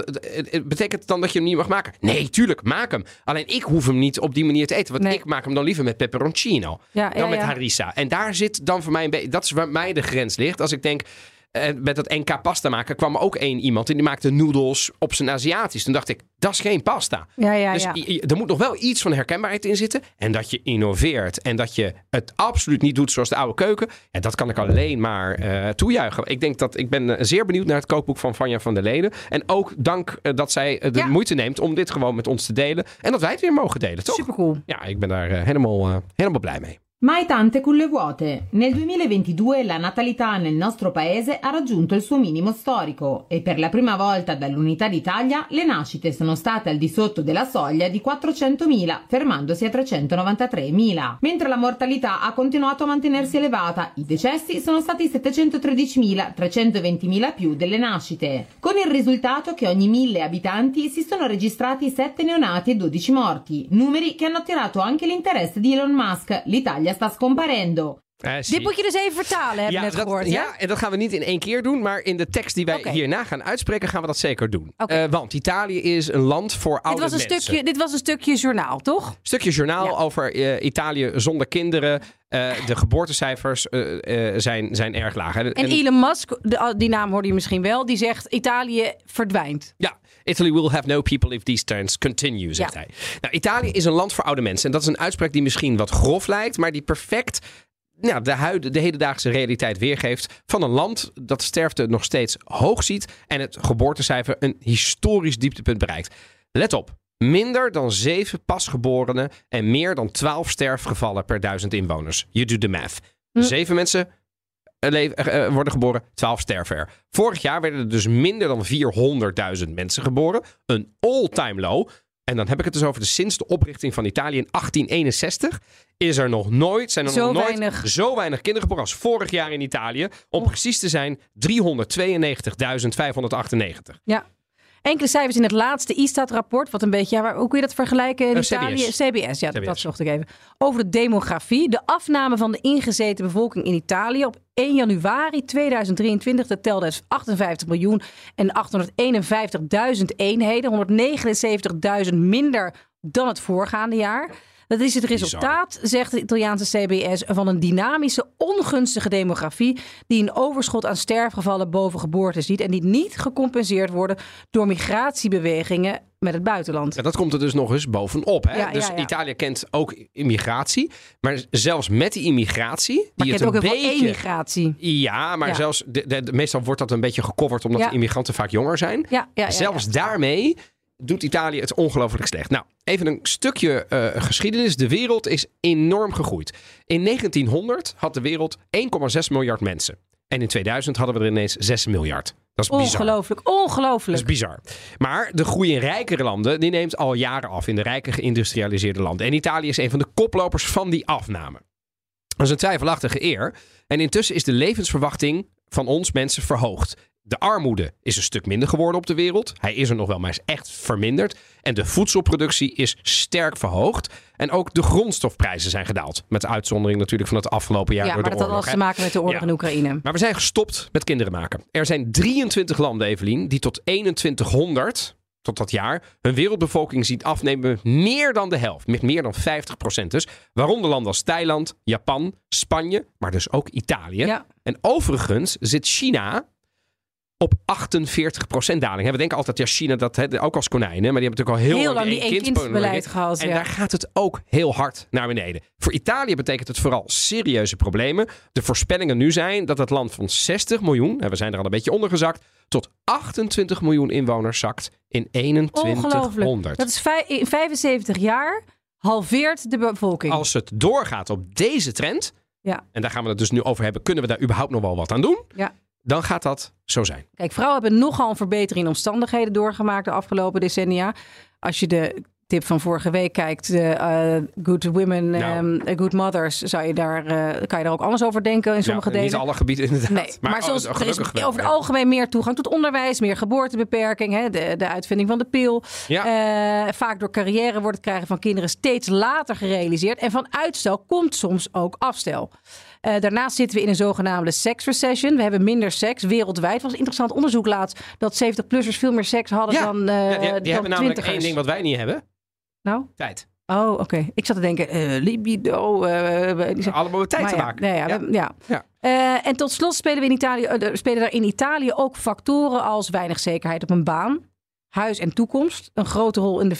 betekent het dan dat je hem niet mag maken? Nee, tuurlijk, maak hem. Alleen ik hoef hem niet op die manier te eten. Want Nee. ik maak hem dan liever met peperoncino. Ja, dan ja, met harissa. En daar zit dan voor mij een beetje... Dat is waar mij de grens ligt. Als ik denk... eh, met dat NK pasta maken kwam er ook één iemand en die maakte noedels op zijn Aziatisch. Toen dacht ik, dat is geen pasta. Ja, ja, dus ja. er moet nog wel iets van herkenbaarheid in zitten. En dat je innoveert. En dat je het absoluut niet doet zoals de oude keuken. Ja, dat kan ik alleen maar eh, toejuichen. Ik denk dat ik ben eh, zeer benieuwd naar het kookboek van Vanja van der Leden. En ook dank dat zij de Ja. moeite neemt om dit gewoon met ons te delen. En dat wij het weer mogen delen, toch? Supercool. Ja, ik ben daar helemaal, helemaal blij mee. Mai tante culle vuote. Nel 2022 la natalità nel nostro paese ha raggiunto il suo minimo storico e per la prima volta dall'unità d'Italia le nascite sono state al di sotto della soglia di 400.000, fermandosi a 393.000. Mentre la mortalità ha continuato a mantenersi elevata, i decessi sono stati 713.000, 320.000 più delle nascite, con il risultato che ogni 1000 abitanti si sono registrati 7 neonati e 12 morti, numeri che hanno attirato anche l'interesse di Elon Musk. L'Italia sta scomparendo. Eh. Dit moet je dus even vertalen, heb je net dat, gehoord. hè? ja, en dat gaan we niet in één keer doen. Maar in de tekst die wij hierna gaan uitspreken, gaan we dat zeker doen. Eh, want Italië is een land voor Dit oude was, een mensen. stukje, dit was een stukje journaal, toch? stukje journaal Ja. over eh, Italië zonder kinderen. De geboortecijfers zijn, zijn erg laag. En, En Elon Musk, de- die naam hoorde je misschien wel, die zegt Italië verdwijnt. Ja, Italy will have no people if these trends continue, zegt Ja. hij. Nou, Italië is een land voor oude mensen. En dat is een uitspraak die misschien wat grof lijkt, maar die perfect nou, de, huid, de hedendaagse realiteit weergeeft van een land dat sterfte nog steeds hoog ziet en het geboortecijfer een historisch dieptepunt bereikt. Let op, minder dan 7 pasgeborenen en meer dan 12 sterfgevallen per duizend inwoners. You do the math. Hm. Zeven mensen worden geboren, 12 sterven er. Vorig jaar werden er dus minder dan 400.000 mensen geboren. Een all-time low. En dan heb ik het dus over de sinds de oprichting van Italië in 1861 is er nog nooit, zijn er Zo nog nooit weinig. zo weinig kinderen geboren als vorig jaar in Italië. Om precies te zijn 392.598. Ja. Enkele cijfers in het laatste ISTAT-rapport, wat een beetje, ja, waar- hoe kun je dat vergelijken in Italië? CBS. CBS, ja, CBS. dat zocht ik even. Over de demografie, de afname van de ingezeten bevolking in Italië. Op 1 januari 2023, dat telde dus 58 miljoen en 851.000 eenheden, 179.000 minder dan het voorgaande jaar. Dat is het resultaat, zegt de Italiaanse CBS, van een dynamische, ongunstige demografie die een overschot aan sterfgevallen boven geboorte ziet en die niet gecompenseerd worden door migratiebewegingen met het buitenland. Ja, dat komt er dus nog eens bovenop. Hè? Ja, dus ja. Italië kent ook immigratie. Maar zelfs met die immigratie, die Maar het ook een beetje... emigratie. Ja, maar zelfs de, de- de- meestal wordt dat een beetje gecoverd omdat immigranten vaak jonger zijn. Ja, ja, ja, zelfs daarmee doet Italië het ongelooflijk slecht. Nou, even een stukje eh, geschiedenis. De wereld is enorm gegroeid. In 1900 had de wereld 1,6 miljard mensen. En in 2000 hadden we er ineens 6 miljard. Dat is bizar. Ongelooflijk, Dat ongelooflijk. is bizar. Maar de groei in rijkere landen die neemt al jaren af in de rijke geïndustrialiseerde landen. En Italië is een van de koplopers van die afname. Dat is een twijfelachtige eer. En intussen is de levensverwachting van ons mensen verhoogd. De armoede is een stuk minder geworden op de wereld. Hij is er nog wel, maar is echt verminderd. En de voedselproductie is sterk verhoogd. En ook de grondstofprijzen zijn gedaald. Met de uitzondering natuurlijk van het afgelopen jaar Ja, door maar de dat had alles te maken met de oorlog Ja. in Oekraïne. Maar we zijn gestopt met kinderen maken. Er zijn 23 landen, Evelien, die tot 2100, tot dat jaar, hun wereldbevolking zien afnemen met meer dan de helft. Met meer dan 50 procent dus. Waaronder landen als Thailand, Japan, Spanje, maar dus ook Italië. Ja. En overigens zit China op 48 procent daling. Hè, We denken altijd, ja, China, dat, ook als konijnen. Maar die hebben natuurlijk al heel, Heel lang lang die één-kind- gehad. en ja. daar gaat het ook heel hard naar beneden. Voor Italië betekent het vooral serieuze problemen. De voorspellingen nu zijn dat het land van 60 miljoen, en we zijn er al een beetje onder gezakt, tot 28 miljoen inwoners zakt in 2100. Ongelooflijk. Dat is in 75 jaar halveert de bevolking. Als het doorgaat op deze trend, Ja. en daar gaan we het dus nu over hebben, kunnen we daar überhaupt nog wel wat aan doen? Ja. Dan gaat dat zo zijn. Kijk, vrouwen hebben nogal een verbetering in omstandigheden doorgemaakt de afgelopen decennia. Als je de tip van vorige week kijkt, de eh, Good Women, Nou. ehm, Good Mothers, zou je daar, eh, kan je daar ook anders over denken in sommige Ja, delen. Niet alle gebieden inderdaad. Nee, maar, oh, zoals, er is wel, over het ja. algemeen meer toegang tot onderwijs, meer geboortebeperking, hè, de, de uitvinding van de pil. Ja. Eh, vaak door carrière wordt het krijgen van kinderen steeds later gerealiseerd. En van uitstel komt soms ook afstel. Eh, daarnaast zitten we in een zogenaamde sex recession. We hebben minder seks wereldwijd. Het was een interessant onderzoek laatst dat 70-plussers veel meer seks hadden Ja. dan, eh Ja, die, die dan hebben namelijk één ding wat wij niet hebben. Nou? Tijd. Oh, oké. Ik zat te denken, eh, libido. eh, Allemaal met tijd te maken. nee, ja, Ja. we- ja. Ja. Eh, en tot slot spelen, we in Italië, eh, spelen er in Italië ook factoren als weinig zekerheid op een baan, huis en toekomst. Een grote rol in de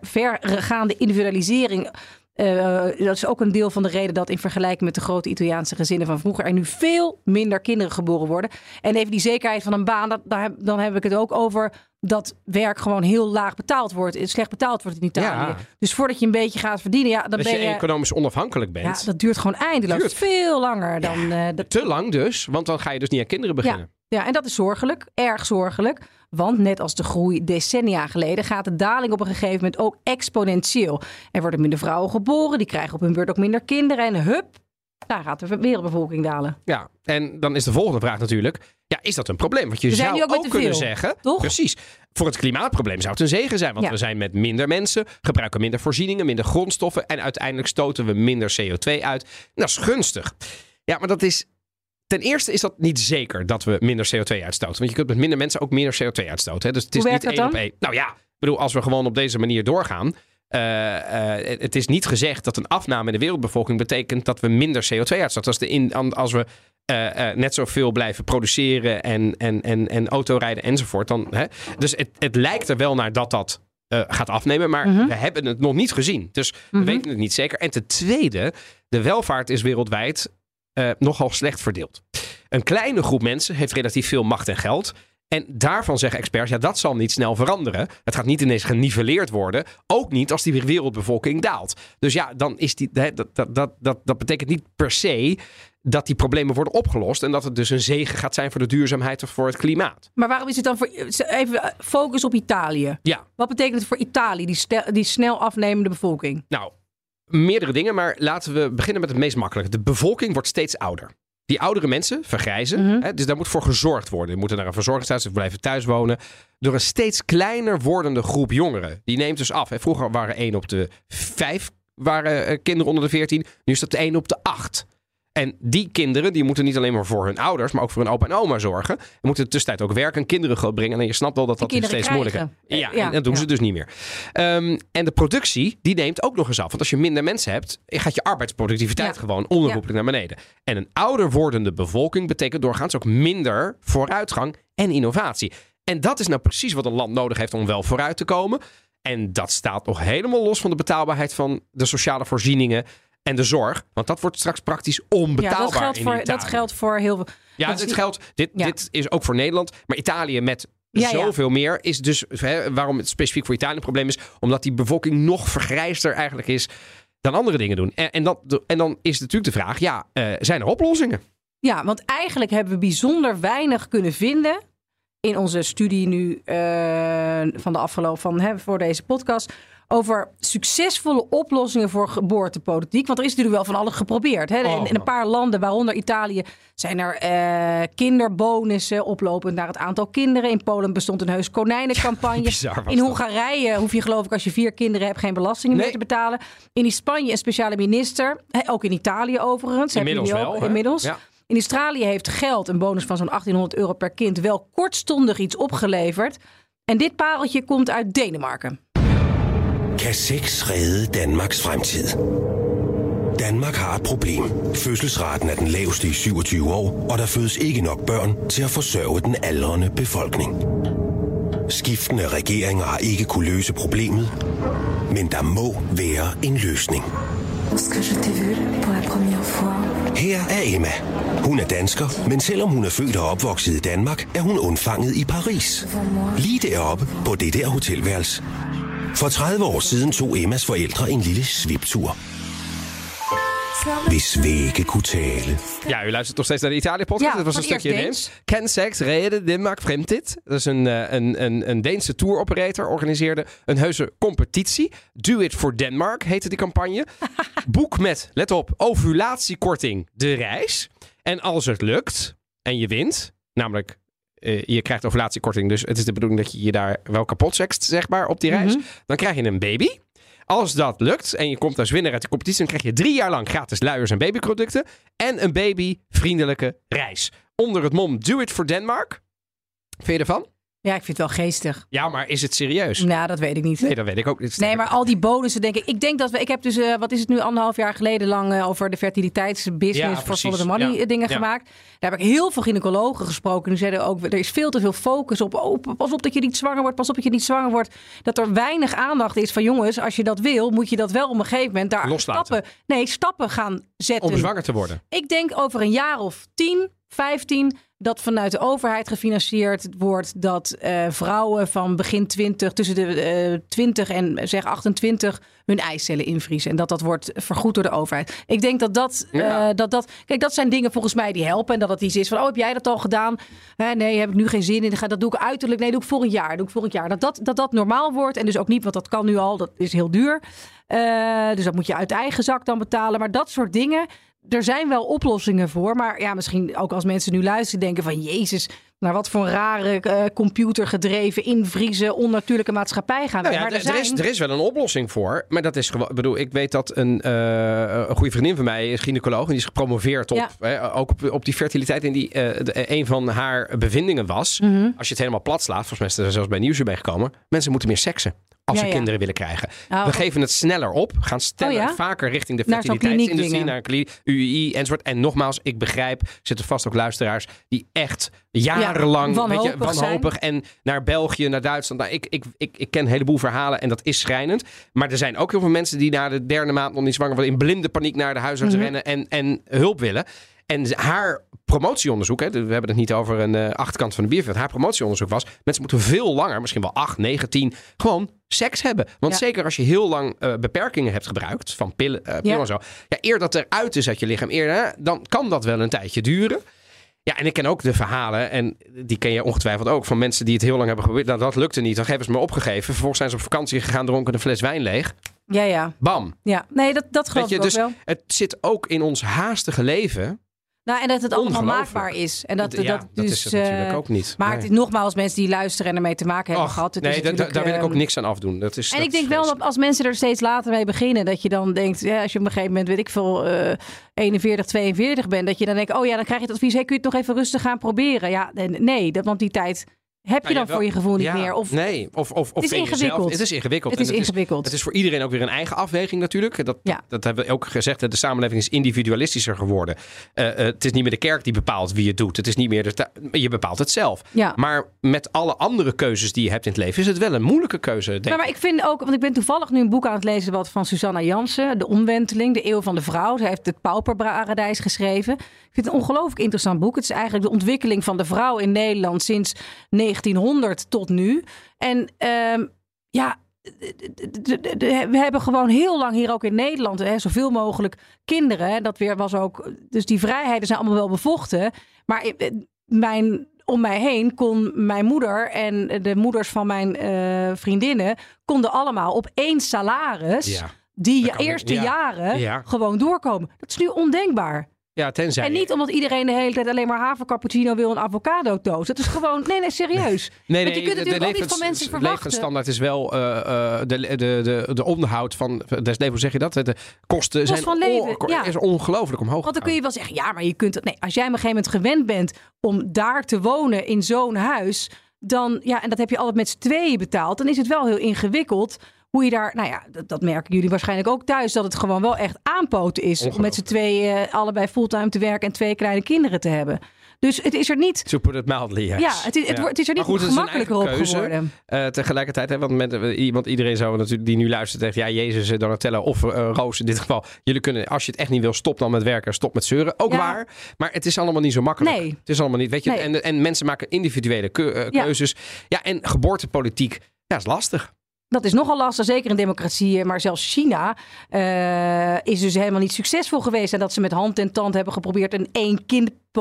vergaande individualisering. Eh, dat is ook een deel van de reden dat in vergelijking met de grote Italiaanse gezinnen van vroeger er nu veel minder kinderen geboren worden. En even die zekerheid van een baan, dat, daar, dan heb ik het ook over dat werk gewoon heel laag betaald wordt, slecht betaald wordt in Italië. Ja. Dus voordat je een beetje gaat verdienen, ja, dan Dat ben je je. economisch onafhankelijk Ja, bent. dat duurt gewoon eindeloos. Duurt. Veel langer dan. eh, dat, Te lang dus, want dan ga je dus niet aan kinderen beginnen. ja, en dat is zorgelijk. Erg zorgelijk. Want net als de groei decennia geleden gaat de daling op een gegeven moment ook exponentieel. Er worden minder vrouwen geboren, die krijgen op hun beurt ook minder kinderen. En hup, daar gaat de wereldbevolking dalen. Ja, en dan is de volgende vraag natuurlijk: ja, is dat een probleem? Want je zijn zou ook ook kunnen zeggen, toch? precies. Voor het klimaatprobleem zou het een zegen zijn, want Ja. we zijn met minder mensen, gebruiken minder voorzieningen, minder grondstoffen en uiteindelijk stoten we minder CO2 uit. Dat is gunstig. Ja, maar dat is. Ten eerste is dat niet zeker dat we minder CO2 uitstoten. Want je kunt met minder mensen ook minder CO2 uitstoten. Hè? Dus het is niet één op één. Nou ja, ik bedoel, als we gewoon op deze manier doorgaan. eh, eh, het is niet gezegd dat een afname in de wereldbevolking betekent dat we minder CO2 uitstoten. Als, de in, als we eh, net zoveel blijven produceren en, en, en, en autorijden enzovoort. Dan, hè? Dus het, het lijkt er wel naar dat dat gaat afnemen, maar Mhm. we hebben het nog niet gezien. Dus we Mhm. weten het niet zeker. En ten tweede, de welvaart is wereldwijd eh, nogal slecht verdeeld. Een kleine groep mensen heeft relatief veel macht en geld. En daarvan zeggen experts, ja, dat zal niet snel veranderen. Het gaat niet ineens geniveleerd worden. Ook niet als die wereldbevolking daalt. Dus ja, dan is die, dat, dat, dat, dat, dat betekent niet per se dat die problemen worden opgelost. En dat het dus een zegen gaat zijn voor de duurzaamheid of voor het klimaat. Maar waarom is het dan voor. Even eh, focus op Italië. Ja, Wat betekent het voor Italië, die, stel- die snel afnemende bevolking? nou, meerdere dingen. Maar laten we beginnen met het meest makkelijke. De bevolking wordt steeds ouder. Die oudere mensen vergrijzen. Mhm. hè, dus daar moet voor gezorgd worden. Die moeten naar een verzorgingstehuis of blijven thuis wonen. Door een steeds kleiner wordende groep jongeren. Die neemt dus af. Hè. Vroeger waren 1 op de 5 waren, eh, kinderen onder de 14. Nu is dat 1 op de 8. En die kinderen die moeten niet alleen maar voor hun ouders, maar ook voor hun opa en oma zorgen. Die moeten in de tussentijd ook werken en kinderen grootbrengen. En je snapt wel dat dat steeds moeilijker krijgen. Ja, Ja, en dat doen ja. ze dus niet meer. Ehm, en de productie, die neemt ook nog eens af. Want als je minder mensen hebt, gaat je arbeidsproductiviteit Ja. gewoon onherroepelijk naar beneden. En een ouder wordende bevolking betekent doorgaans ook minder vooruitgang en innovatie. En dat is nou precies wat een land nodig heeft om wel vooruit te komen. En dat staat nog helemaal los van de betaalbaarheid van de sociale voorzieningen en de zorg. Want dat wordt straks praktisch onbetaalbaar Ja, dat geldt, in voor, Italië. dat geldt voor heel veel. Ja, dit geldt. Dit, Ja. dit is ook voor Nederland. Maar Italië met Ja, ja. zoveel meer is dus hè, waarom het specifiek voor Italië een probleem is, omdat die bevolking nog vergrijster eigenlijk is dan andere dingen doen. En, en, dat, en dan is natuurlijk de vraag: ja, eh, zijn er oplossingen? Ja, want eigenlijk hebben we bijzonder weinig kunnen vinden in onze studie nu eh, van de afgelopen van hè, voor deze podcast over succesvolle oplossingen voor geboortepolitiek. Want er is natuurlijk wel van alles geprobeerd. Hè? In, Oh. in een paar landen, waaronder Italië, zijn er eh, kinderbonussen oplopend naar het aantal kinderen. In Polen bestond een heus konijnencampagne. bizar in dat. Hongarije hoef je geloof ik als je vier kinderen hebt geen belastingen Nee. meer te betalen. In Spanje een speciale minister. Ook in Italië overigens. Hebben Inmiddels wel. ook, inmiddels. Ja. In Australië heeft geld, een bonus van zo'n 1800 euro per kind, wel kortstondig iets opgeleverd. En dit pareltje komt uit Denemarken. Kan sex redde Danmarks fremtid? Danmark har et problem. Fødselsraten er den laveste i 27 år, og der fødes ikke nok børn til at forsørge den aldrende befolkning. Skiftende regeringer har ikke kunne løse problemet, men der må være en løsning. Her er Emma. Hun er dansker, men selvom hun er født og opvokset i Danmark, er hun undfanget i Paris. Lige deroppe på det der hotelværelse. For 30 år siden tog Emmas forældre en lille sviptur. Hvis vægge kunne tale. Ja, u luistert nog steeds naar de Italië-podcast. Ja, Dit was een stukje Deens. Ken Sex reden Denmark Fremdit. Dat is een, eh, een, een, een Deense tour-operator. Organiseerde een heuse competitie. Do It for Denmark heette die campagne. Boek met, let op, ovulatiekorting de reis. En als het lukt en je wint, namelijk eh, je krijgt ovulatiekorting, dus het is de bedoeling dat je je daar wel kapot sext, zeg maar, op die reis. Dan krijg je een baby. Als dat lukt en je komt als winnaar uit de competitie, dan krijg je drie jaar lang gratis luiers en babyproducten. En een babyvriendelijke reis. Onder het mom Do It for Denmark. Vind je ervan? Ja, ik vind het wel geestig. Ja, maar is het serieus? Nou, dat weet ik niet. Nee, dat weet ik ook niet. Nee, maar al die bonussen denk ik. Ik denk dat we. Ik heb dus, eh, wat is het nu, anderhalf jaar geleden lang eh, over de fertiliteitsbusiness voor. Follow the Money Ja. eh, dingen Ja. gemaakt. Daar heb ik heel veel gynaecologen gesproken. Die zeiden ook, er is veel te veel focus op. Oh, pas op dat je niet zwanger wordt, pas op dat je niet zwanger wordt. Dat er weinig aandacht is van jongens, als je dat wil, moet je dat wel op een gegeven moment daar Loslaten. stappen. Nee, stappen gaan zetten. Om zwanger te worden. Ik denk over een jaar of 10, 15 dat vanuit de overheid gefinancierd wordt dat eh, vrouwen van begin 20, tussen de eh 20 en zeg 28 hun eicellen invriezen. En dat dat wordt vergoed door de overheid. Ik denk dat dat, Ja. eh, dat dat. Kijk, dat zijn dingen volgens mij die helpen. En dat het iets is van: oh, heb jij dat al gedaan? Hè, nee, heb ik nu geen zin in. Dat doe ik uiterlijk. Nee, doe ik volgend jaar. Doe ik volgend jaar. Dat dat, dat dat normaal wordt. En dus ook niet, want dat kan nu al. Dat is heel duur. Dus dat moet je uit eigen zak dan betalen. Maar dat soort dingen. Er zijn wel oplossingen voor. Maar ja, misschien ook als mensen nu luisteren, denken van Jezus, naar wat voor een rare eh, computergedreven, invriezen, onnatuurlijke maatschappij gaan we. Nou ja, maar er, d- er, is, zijn... er is wel een oplossing voor. Maar dat is gewoon. Ik bedoel, ik weet dat een, eh, een goede vriendin van mij is gynaecoloog. En die is gepromoveerd op. Ja. hè, ook op, op die fertiliteit. En die, eh, de- een van haar bevindingen was. Mhm. Als je het helemaal plat slaat. Volgens mij is er zelfs bij Nieuwsuur bij gekomen. Mensen moeten meer seksen. Als Ja, ze ja. kinderen willen krijgen. Oh, We geven het sneller op. Gaan sneller, Oh ja? vaker richting de fertiliteitsindustrie. Naar een UII enzovoort. En nogmaals, ik begrijp. Er zitten vast ook luisteraars. Die echt jarenlang weet je, wanhopig wanhopig en naar België, naar Duitsland. Nou, ik, ik, ik, ik ken een heleboel verhalen en dat is schrijnend. Maar er zijn ook heel veel mensen die na de derde maand nog niet zwanger worden, in blinde paniek naar de huisarts Mhm. rennen en, en hulp willen. En haar promotieonderzoek, hè, we hebben het niet over een eh, achterkant van de biervet. Haar promotieonderzoek was, mensen moeten veel langer, misschien wel 8, 9, 10, gewoon seks hebben. Want Ja. zeker als je heel lang eh, beperkingen hebt gebruikt, van pillen, eh, pillen Ja. en zo. Ja, eer dat eruit is uit je lichaam, eer, hè, dan kan dat wel een tijdje duren. Ja, en ik ken ook de verhalen, en die ken je ongetwijfeld ook, van mensen die het heel lang hebben geprobeerd. Nou, dat lukte niet. Dan hebben ze me opgegeven. Vervolgens zijn ze op vakantie gegaan, dronken een fles wijn leeg. Ja, ja. Bam. ja. Nee, dat, dat geloof Weet je, ik ook dus wel. het zit ook in ons haastige leven. Nou, en dat het allemaal maakbaar is. En dat, ja, dat, dat dus, is het natuurlijk eh, ook niet. Maar Nee. het nogmaals, mensen die luisteren en ermee te maken hebben Och, gehad. Het nee, daar wil ik ook ehm, niks aan afdoen. Dat is, En dat ik denk wel dat als mensen er steeds later mee beginnen, dat je dan denkt, ja, als je op een gegeven moment, weet ik veel, eh 41, 42 bent, dat je dan denkt, oh ja, dan krijg je het advies, hey, kun je het nog even rustig gaan proberen? Ja, nee, dat, want die tijd heb je Nou, dan voor je gevoel niet ja, meer. Of, nee, of, of, of is vind je ingewikkeld. Het is ingewikkeld. Het is En ingewikkeld. Het is voor iedereen ook weer een eigen afweging natuurlijk. Dat, Ja. dat hebben we ook gezegd. De samenleving is individualistischer geworden. Eh, eh, het is niet meer de kerk die bepaalt wie je doet. Het is niet meer de je bepaalt het zelf. Ja. Maar met alle andere keuzes die je hebt in het leven... is het wel een moeilijke keuze, denk Maar, maar ik vind ook, want ik ben toevallig nu een boek aan het lezen wat van Susanna Jansen, De Omwenteling, De Eeuw van de Vrouw. Zij heeft het Pauperparadijs geschreven. Ik vind het een ongelooflijk interessant boek. Het is eigenlijk de ontwikkeling van de vrouw in Nederland sinds 1900 tot nu. En ehm, ja, we hebben gewoon heel lang hier ook in Nederland hè, zoveel mogelijk kinderen. Dat weer was ook. Dus die vrijheden zijn allemaal wel bevochten. Maar eh, mijn om mij heen kon mijn moeder en de moeders van mijn eh, vriendinnen konden allemaal op één salaris Ja. die eerste. Ja. jaren Ja. gewoon doorkomen. Dat is nu ondenkbaar. Ja, tenzij... En niet omdat iedereen de hele tijd alleen maar havercappuccino wil en avocado toast. Dat is gewoon, nee, nee, serieus. Nee, Want je kunt natuurlijk ook niet van mensen De verwachten. levensstandaard is wel eh, eh, de, de, de, de onderhoud van... de- nee, hoe zeg je dat? De kosten zijn van leven, on- ja. is ongelooflijk omhoog Want dan kun je wel zeggen, ja, maar je kunt. Nee, als jij op een gegeven moment gewend bent om daar te wonen in zo'n huis, dan ja, en dat heb je altijd met z'n tweeën betaald, dan is het wel heel ingewikkeld. Hoe je daar, nou ja, dat, dat merken jullie waarschijnlijk ook thuis, dat het gewoon wel echt aanpoten is om met z'n tweeën eh, allebei fulltime te werken en twee kleine kinderen te hebben. Dus het is er niet. Put it mildly, yes. Ja, het is, het, Ja. wordt- het is er niet goed, het gemakkelijker op keuze. geworden. Eh, tegelijkertijd, hè, want met, eh, iemand, iedereen zou natuurlijk die nu luistert zegt, ja, Jezus, eh, Donatella of Roos in dit geval. Jullie kunnen, als je het echt niet wil, stop dan met werken, stop met zeuren. Ook Ja. waar. Maar het is allemaal niet zo makkelijk. Nee. Het is allemaal niet, weet je. Nee. En, en mensen maken individuele Ja. keuzes. Ja, en geboortepolitiek, ja, is lastig. Dat is nogal lastig, zeker in democratieën. Maar zelfs China eh, is dus helemaal niet succesvol geweest. En dat ze met hand en tand hebben geprobeerd een één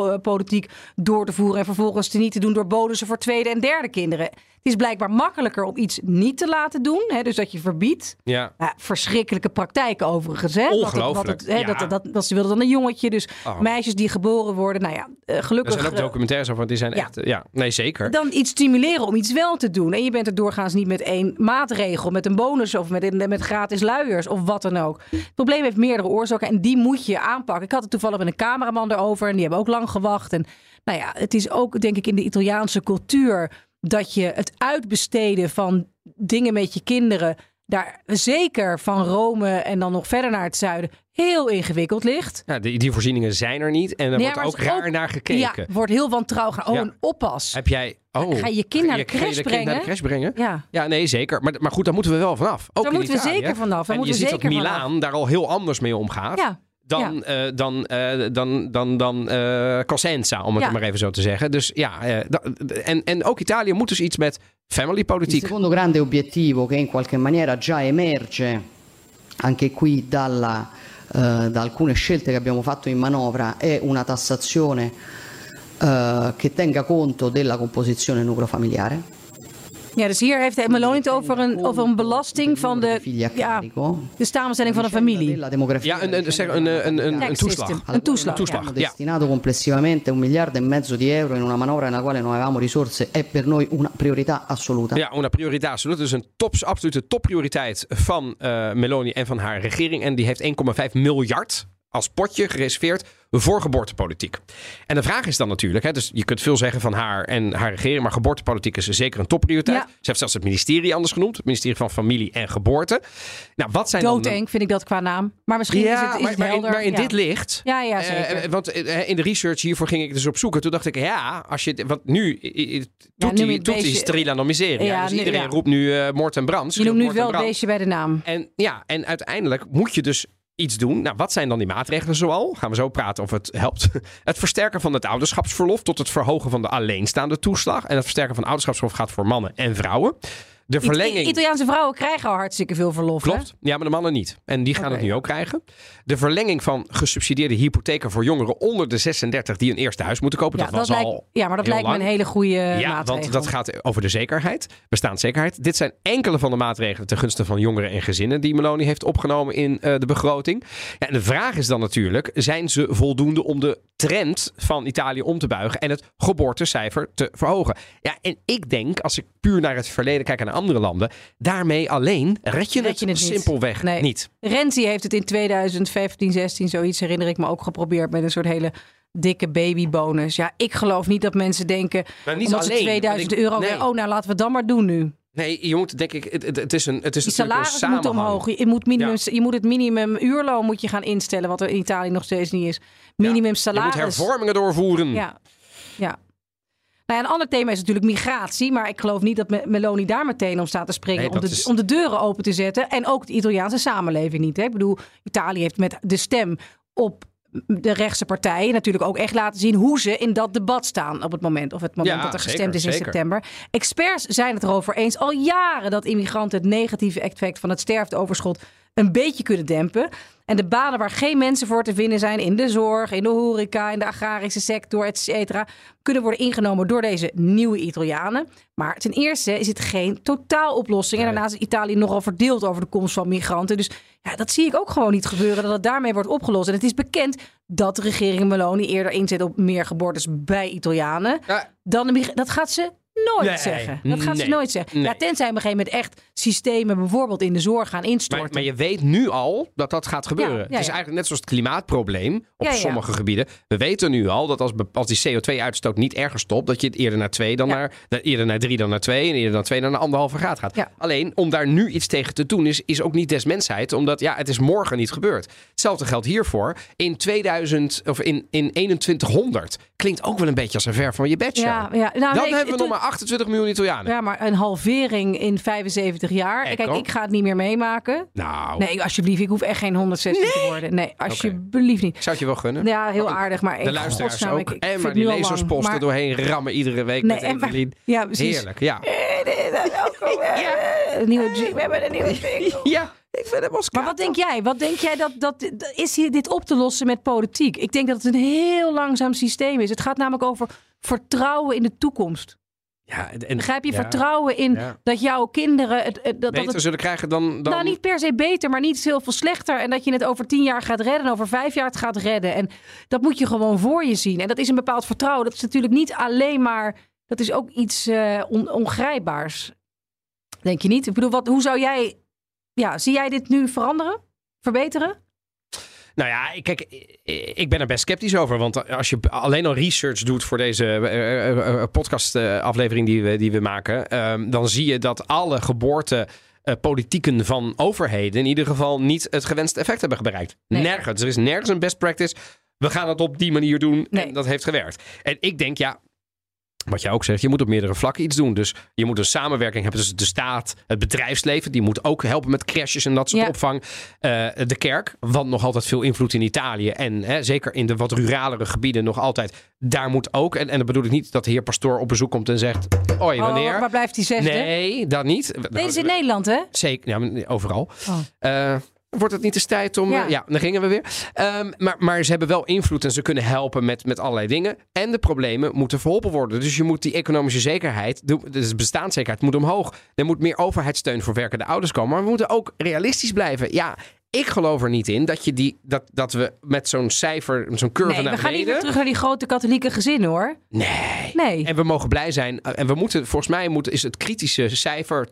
kindpolitiek door te voeren. En vervolgens te niet te doen door bonussen voor tweede en derde kinderen. Het is blijkbaar makkelijker om iets niet te laten doen. Hè, dus dat je verbiedt. Ja. Ja, verschrikkelijke praktijken overigens. Hè? Ongelooflijk, het- hè, ja. dat, dat, dat, ze wilden dan een jongetje. Dus Oh. meisjes die geboren worden. Nou ja, eh, Er gelukkig. zijn ook eh, documentaires over, want die zijn Ja. echt, eh, ja, nee, zeker. dan iets stimuleren om iets wel te doen. En je bent er doorgaans niet met één maatregel, met een bonus of met, een- met gratis luiers of wat dan ook. Het probleem heeft meerdere oorzaken en die moet je aanpakken. Ik had het toevallig met een cameraman erover en die hebben ook lang gewacht. En nou ja, het is ook denk ik in de Italiaanse cultuur dat je het uitbesteden van dingen met je kinderen daar zeker van Rome en dan nog verder naar het zuiden heel ingewikkeld ligt. Ja, die, die voorzieningen zijn er niet. En er wordt ook raar ook- naar gekeken. Ja, wordt heel wantrouwig. Oh, Ja. een oppas. Heb jij... Oh, Ga je kind naar de crash kind naar de brengen? crash brengen? Ja. Ja, nee, zeker. Maar, maar goed, daar moeten we wel vanaf. Ook Daar moeten we zeker vanaf. Daar en je we ziet dat Milaan vanaf. daar al heel anders mee omgaat. Ja. Dan, eh, dan, eh, dan, dan, dan eh, Cosenza, om het Ja. maar even zo te zeggen. Dus ja, da- en, en ook Italië moet dus iets met family Il politiek. secondo grande obiettivo che in qualche maniera già emerge anche qui dalla, da alcune scelte che abbiamo fatto in manovra è una tassazione che tenga conto della composizione nucleofamiliare. Ja, dus hier heeft Meloni het over een, over een belasting van de, ja, de samenstelling van een familie. Ja, een, een, zeg, een, een, een, een, toeslag. Een toeslag. toeslag, ja. destinato complessivamente un miliardo e mezzo di euro in una manovra nella quale non avevamo risorse è per noi una priorità assoluta. Ja, una priorità absoluut. Dus een tops, absolute topprioriteit van eh, Meloni en van haar regering. En die heeft 1,5 miljard als potje gereserveerd voor geboortepolitiek. En de vraag is dan natuurlijk, hè, dus je kunt veel zeggen van haar en haar regering, maar geboortepolitiek is zeker een topprioriteit. Ja. Ze heeft zelfs het ministerie anders genoemd, het ministerie van Familie en Geboorte. Nou, wat zijn dan... Doodeng vind ik dat qua naam. Maar misschien is het, is maar, het maar in, helder. maar in Ja. dit licht. Ja, ja, eh, zeker. eh, want eh, in de research hiervoor ging ik dus op zoeken. Toen dacht ik, ja, als je. Want nu doet hij miseria. Ja, dus iedereen roept nu eh moord en brand. Je noemt nu wel beestje bij de naam. En ja, en uiteindelijk moet je dus iets doen. Nou, wat zijn dan die maatregelen zoal? Gaan we zo praten of het helpt. Het versterken van het ouderschapsverlof tot het verhogen van de alleenstaande toeslag. En het versterken van ouderschapsverlof gaat voor mannen en vrouwen. De verlenging... Italiaanse vrouwen krijgen al hartstikke veel verlof. hè? Klopt. Ja, maar de mannen niet. En die gaan het nu ook krijgen. De verlenging van gesubsidieerde hypotheken voor jongeren onder de 36 die een eerste huis moeten kopen. Ja, dat dat was lijkt, al ja, maar dat lijkt me een hele goede ja, maatregel. want dat gaat over de zekerheid, bestaanszekerheid. Dit zijn enkele van de maatregelen ten gunste van jongeren en gezinnen die Meloni heeft opgenomen in eh, de begroting. Ja, en de vraag is dan natuurlijk, zijn ze voldoende om de trend van Italië om te buigen en het geboortecijfer te verhogen? Ja, en ik denk, als ik puur naar het verleden kijk en naar andere landen, daarmee alleen red je, Red het, je het niet. simpelweg niet. Renzi heeft het in 2015, 16, zoiets herinner ik me ook geprobeerd met een soort hele dikke babybonus. Ja, ik geloof niet dat mensen denken, Nou, niet omdat ze alleen, 2000 want ik- euro, nee. oh nou laten we het dan maar doen nu. Nee, je moet denk ik, het, het, is een, het is een salarissen moeten samenhang. omhoog. Je moet, minimum, Ja. je moet het minimum uurloon moet je gaan instellen, wat er in Italië nog steeds niet is. Minimum Je moet salaris. hervormingen doorvoeren. Ja, ja. Nou ja, een ander thema is natuurlijk migratie. Maar ik geloof niet dat Me- Meloni daar meteen om staat te springen. Nee, om, dat de, is- om de deuren open te zetten. En ook de Italiaanse samenleving niet. Hè? Ik bedoel, Italië heeft met de stem op de rechtse partijen natuurlijk ook echt laten zien hoe ze in dat debat staan op het moment. Of het moment Ja, dat er zeker, gestemd is in zeker. september. Experts zijn het erover eens al jaren dat immigranten het negatieve effect van het sterfteoverschot een beetje kunnen dempen. En de banen waar geen mensen voor te vinden zijn in de zorg, in de horeca, in de agrarische sector, et cetera, kunnen worden ingenomen door deze nieuwe Italianen. Maar ten eerste is het geen totaaloplossing. En daarnaast is Italië nogal verdeeld over de komst van migranten. Dus ja, dat zie ik ook gewoon niet gebeuren, dat het daarmee wordt opgelost. En het is bekend dat de regering Meloni eerder inzet op meer geboortes bij Italianen. Ja. Dan de dat gaat ze nooit Nee, zeggen. Dat gaat ze nooit zeggen. Ja, tenzij op een gegeven moment echt systemen bijvoorbeeld in de zorg gaan instorten. maar je weet nu al dat dat gaat gebeuren. Ja, ja, het is eigenlijk net zoals het klimaatprobleem op sommige gebieden. We weten nu al dat als, als die CO2-uitstoot niet erger stopt, dat je het eerder naar twee dan naar, eerder naar drie dan naar twee en eerder naar twee dan naar anderhalve graad gaat. Alleen om daar nu iets tegen te doen is, is ook niet des mensheid, omdat ja, het is morgen niet gebeurd. Hetzelfde geldt hiervoor. In 2000 of in, in 2100 klinkt ook wel een beetje als een ver van je bedshow. ja, ja. Nou, dan nee, ik- hebben we nog maar 28 miljoen Italianen. Ja, maar een halvering in 75 jaar. Kijk, ik ga het niet meer meemaken. Nou, Nee, alsjeblieft, ik hoef echt geen 116 te worden. Nee, alsjeblieft niet. ik zou het je wel gunnen. Ja, heel aardig, maar De luisteraars godsnaam, ook. ik- ik en maar die lezersposten Maar- doorheen rammen iedere week Nee, met en maar- Evelien. ja, precies. Heerlijk, ja. Een nieuwe jingle. We hebben een nieuwe jingle. Ja, ik vind het wel Maar wat denk jij? Wat denk jij dat, dat is hier dit op te lossen met politiek? Ik denk dat het een heel langzaam systeem is. Het gaat namelijk over vertrouwen in de toekomst. Ja, en, Begrijp je? ja, Vertrouwen in Ja. dat jouw kinderen het, het- dat, dat beter het zullen krijgen dan... dan... Nou, niet per se beter, maar niet heel veel slechter. En dat je het over tien jaar gaat redden, en over vijf jaar het gaat redden. En dat moet je gewoon voor je zien. En dat is een bepaald vertrouwen. Dat is natuurlijk niet alleen maar. Dat is ook iets on- ongrijpbaars. Denk je niet? Ik bedoel, wat, hoe zou jij. Ja, zie jij dit nu veranderen? Verbeteren? Nou ja, kijk, ik ben er best sceptisch over. Want als je alleen al research doet voor deze eh, podcastaflevering die we, die we maken... ehm, dan zie je dat alle geboorte... eh, politieken van overheden in ieder geval niet het gewenste effect hebben bereikt. Nee. Nergens. Er is nergens een best practice. We gaan het op die manier doen Nee. en dat heeft gewerkt. En ik denk, ja, wat jij ook zegt, je moet op meerdere vlakken iets doen. Dus je moet een samenwerking hebben tussen de staat, het bedrijfsleven. Die moet ook helpen met crashes en dat soort Ja. opvang. Eh, de kerk, want nog altijd veel invloed in Italië. En hè, zeker in de wat ruralere gebieden nog altijd. Daar moet ook, en, en dan bedoel ik niet dat de heer pastoor op bezoek komt en zegt... Oi, wanneer? Oh, waar blijft die zesde? nee, dat niet. Deze in Nederland, hè? Zeker, ja, overal. Oh. Eh, wordt het niet eens tijd om... Ja. Ja dan gingen we weer. Ehm, maar, maar ze hebben wel invloed en ze kunnen helpen met, met allerlei dingen. En de problemen moeten verholpen worden. Dus je moet die economische zekerheid, de, de bestaanszekerheid moet omhoog. Er moet meer overheidssteun voor werkende ouders komen. Maar we moeten ook realistisch blijven. Ja, ik geloof er niet in dat, je die, dat, dat we met zo'n cijfer, zo'n curve Nee, naar we gaan niet weer beneden... terug naar die grote katholieke gezinnen, hoor. Nee. Nee. En we mogen blij zijn. Eh, En we moeten, volgens mij moet, is het kritische cijfer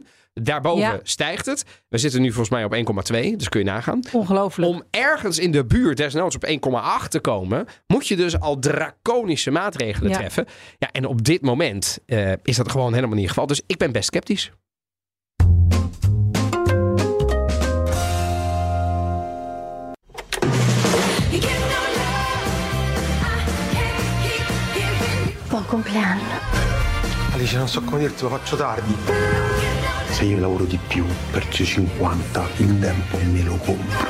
2,1. Daarboven Ja. stijgt het. We zitten nu volgens mij op 1,2. Dus kun je nagaan. Ongelooflijk. Om ergens in de buurt, desnoods op 1,8 te komen, moet je dus al draconische maatregelen Ja. treffen. Ja, en op dit moment eh, is dat gewoon helemaal niet het geval. Dus ik ben best sceptisch. Buon compleanno. Alice, non so come dirti, lo faccio tardi. Se io lavoro di più per 50, il tempo me lo compro.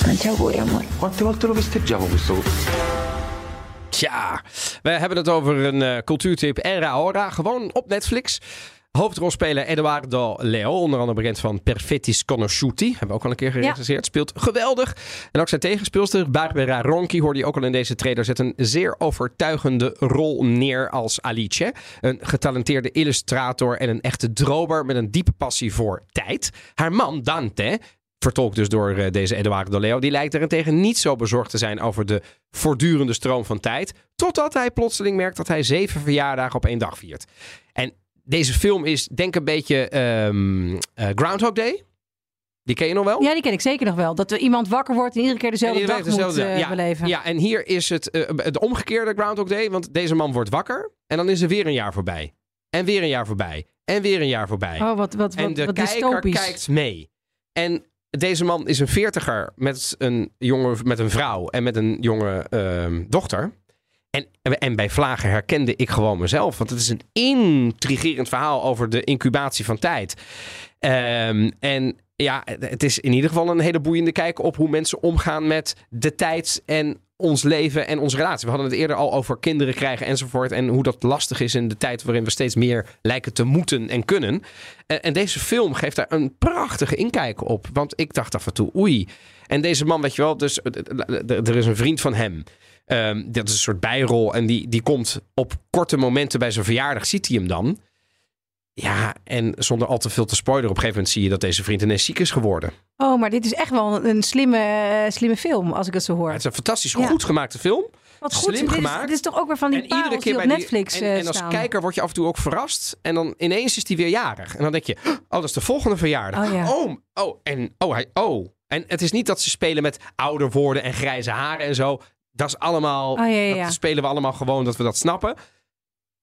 Tanti auguri, amore. Quante volte lo festeggiamo questo? Tja, we hebben het over een eh, cultuurtip Era Ora. Gewoon op Netflix. Hoofdrolspeler Eduardo Leo, onder andere bekend van Perfetti Sconosciuti. Hebben we ook al een keer geregisseerd. Speelt geweldig. En ook zijn tegenspeelster Barbara Ronchi hoorde je ook al in deze trailer. Zet een zeer overtuigende rol neer als Alice. Een getalenteerde illustrator en een echte dromer met een diepe passie voor tijd. Haar man Dante, vertolkt dus door eh, deze Eduardo Leo, die lijkt daarentegen niet zo bezorgd te zijn over de voortdurende stroom van tijd. Totdat hij plotseling merkt dat hij zeven verjaardagen op één dag viert. En deze film is, denk een beetje eh, Groundhog Day. Die ken je nog wel? Ja, die ken ik zeker nog wel. Dat er iemand wakker wordt en iedere keer dezelfde dag moet dezelfde- eh, ja, beleven. Ja, en hier is het eh, de omgekeerde Groundhog Day. Want deze man wordt wakker en dan is er weer een jaar voorbij. En weer een jaar voorbij. En weer een jaar voorbij. Oh, wat, wat, en wat, de wat kijker dystopisch. kijkt mee. En deze man is een veertiger met een, jonge, met een vrouw en met een jonge ehm, dochter. En, en bij Vlagen herkende ik gewoon mezelf. Want het is een intrigerend verhaal over de incubatie van tijd. Ehm, en ja, het is in ieder geval een hele boeiende kijk op hoe mensen omgaan met de tijd en ons leven en onze relatie. We hadden het eerder al over kinderen krijgen enzovoort. En hoe dat lastig is in de tijd waarin we steeds meer lijken te moeten en kunnen. En, en deze film geeft daar een prachtige inkijk op. Want ik dacht af en toe, oei. En deze man, weet je wel, dus eh, eh, eh, er is een vriend van hem. Ehm, dat is een soort bijrol. En die, die komt op korte momenten bij zijn verjaardag, ziet hij hem dan. Ja, en zonder al te veel te spoileren, op een gegeven moment zie je dat deze vriend ineens ziek is geworden. Oh, maar dit is echt wel een slimme, eh, slimme film, als ik het zo hoor. Het is een fantastisch Ja. goed gemaakte film. Wat goed. slim dit is, gemaakt. Dit is toch ook weer van die parels die op bij die- Netflix en, eh, en als staan. kijker word je af en toe ook verrast. En dan ineens is hij weer jarig. En dan denk je, oh, dat is de volgende verjaardag. Oh, ja. oh, oh, en oh, hij, oh. En het is niet dat ze spelen met ouder worden en grijze haren en zo. Dat is allemaal, Oh, ja, ja, ja. dat spelen we allemaal gewoon dat we dat snappen.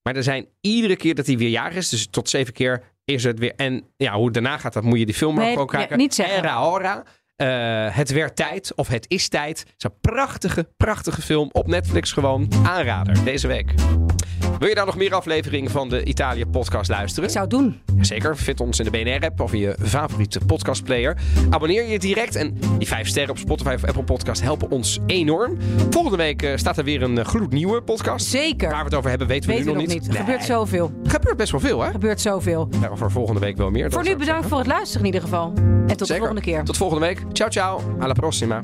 Maar er zijn iedere keer dat hij weer jarig is, dus tot zeven keer is het weer. En ja, hoe het daarna gaat, dat moet je die film maar Nee, gewoon kijken. niet zeggen. Era Hora. Eh, het werd tijd of het is tijd. Het is een prachtige, prachtige film op Netflix gewoon. Aanrader deze week. Wil je daar nog meer afleveringen van de Italië podcast luisteren? Ik zou het doen. Zeker, vind ons in de BNR-app of in je favoriete podcastplayer. Abonneer je direct en die vijf sterren op Spotify of Apple Podcast helpen ons enorm. Volgende week eh, staat er weer een eh, gloednieuwe podcast. Zeker. Waar we het over hebben weten we nu nog nog niet. Er gebeurt Nee. zoveel. Er gebeurt best wel veel, hè? Er gebeurt zoveel. Daarover volgende week wel meer. Voor nu bedankt voor het luisteren in ieder geval. En tot de volgende keer. Tot volgende week. Ciao, ciao. Alla prossima.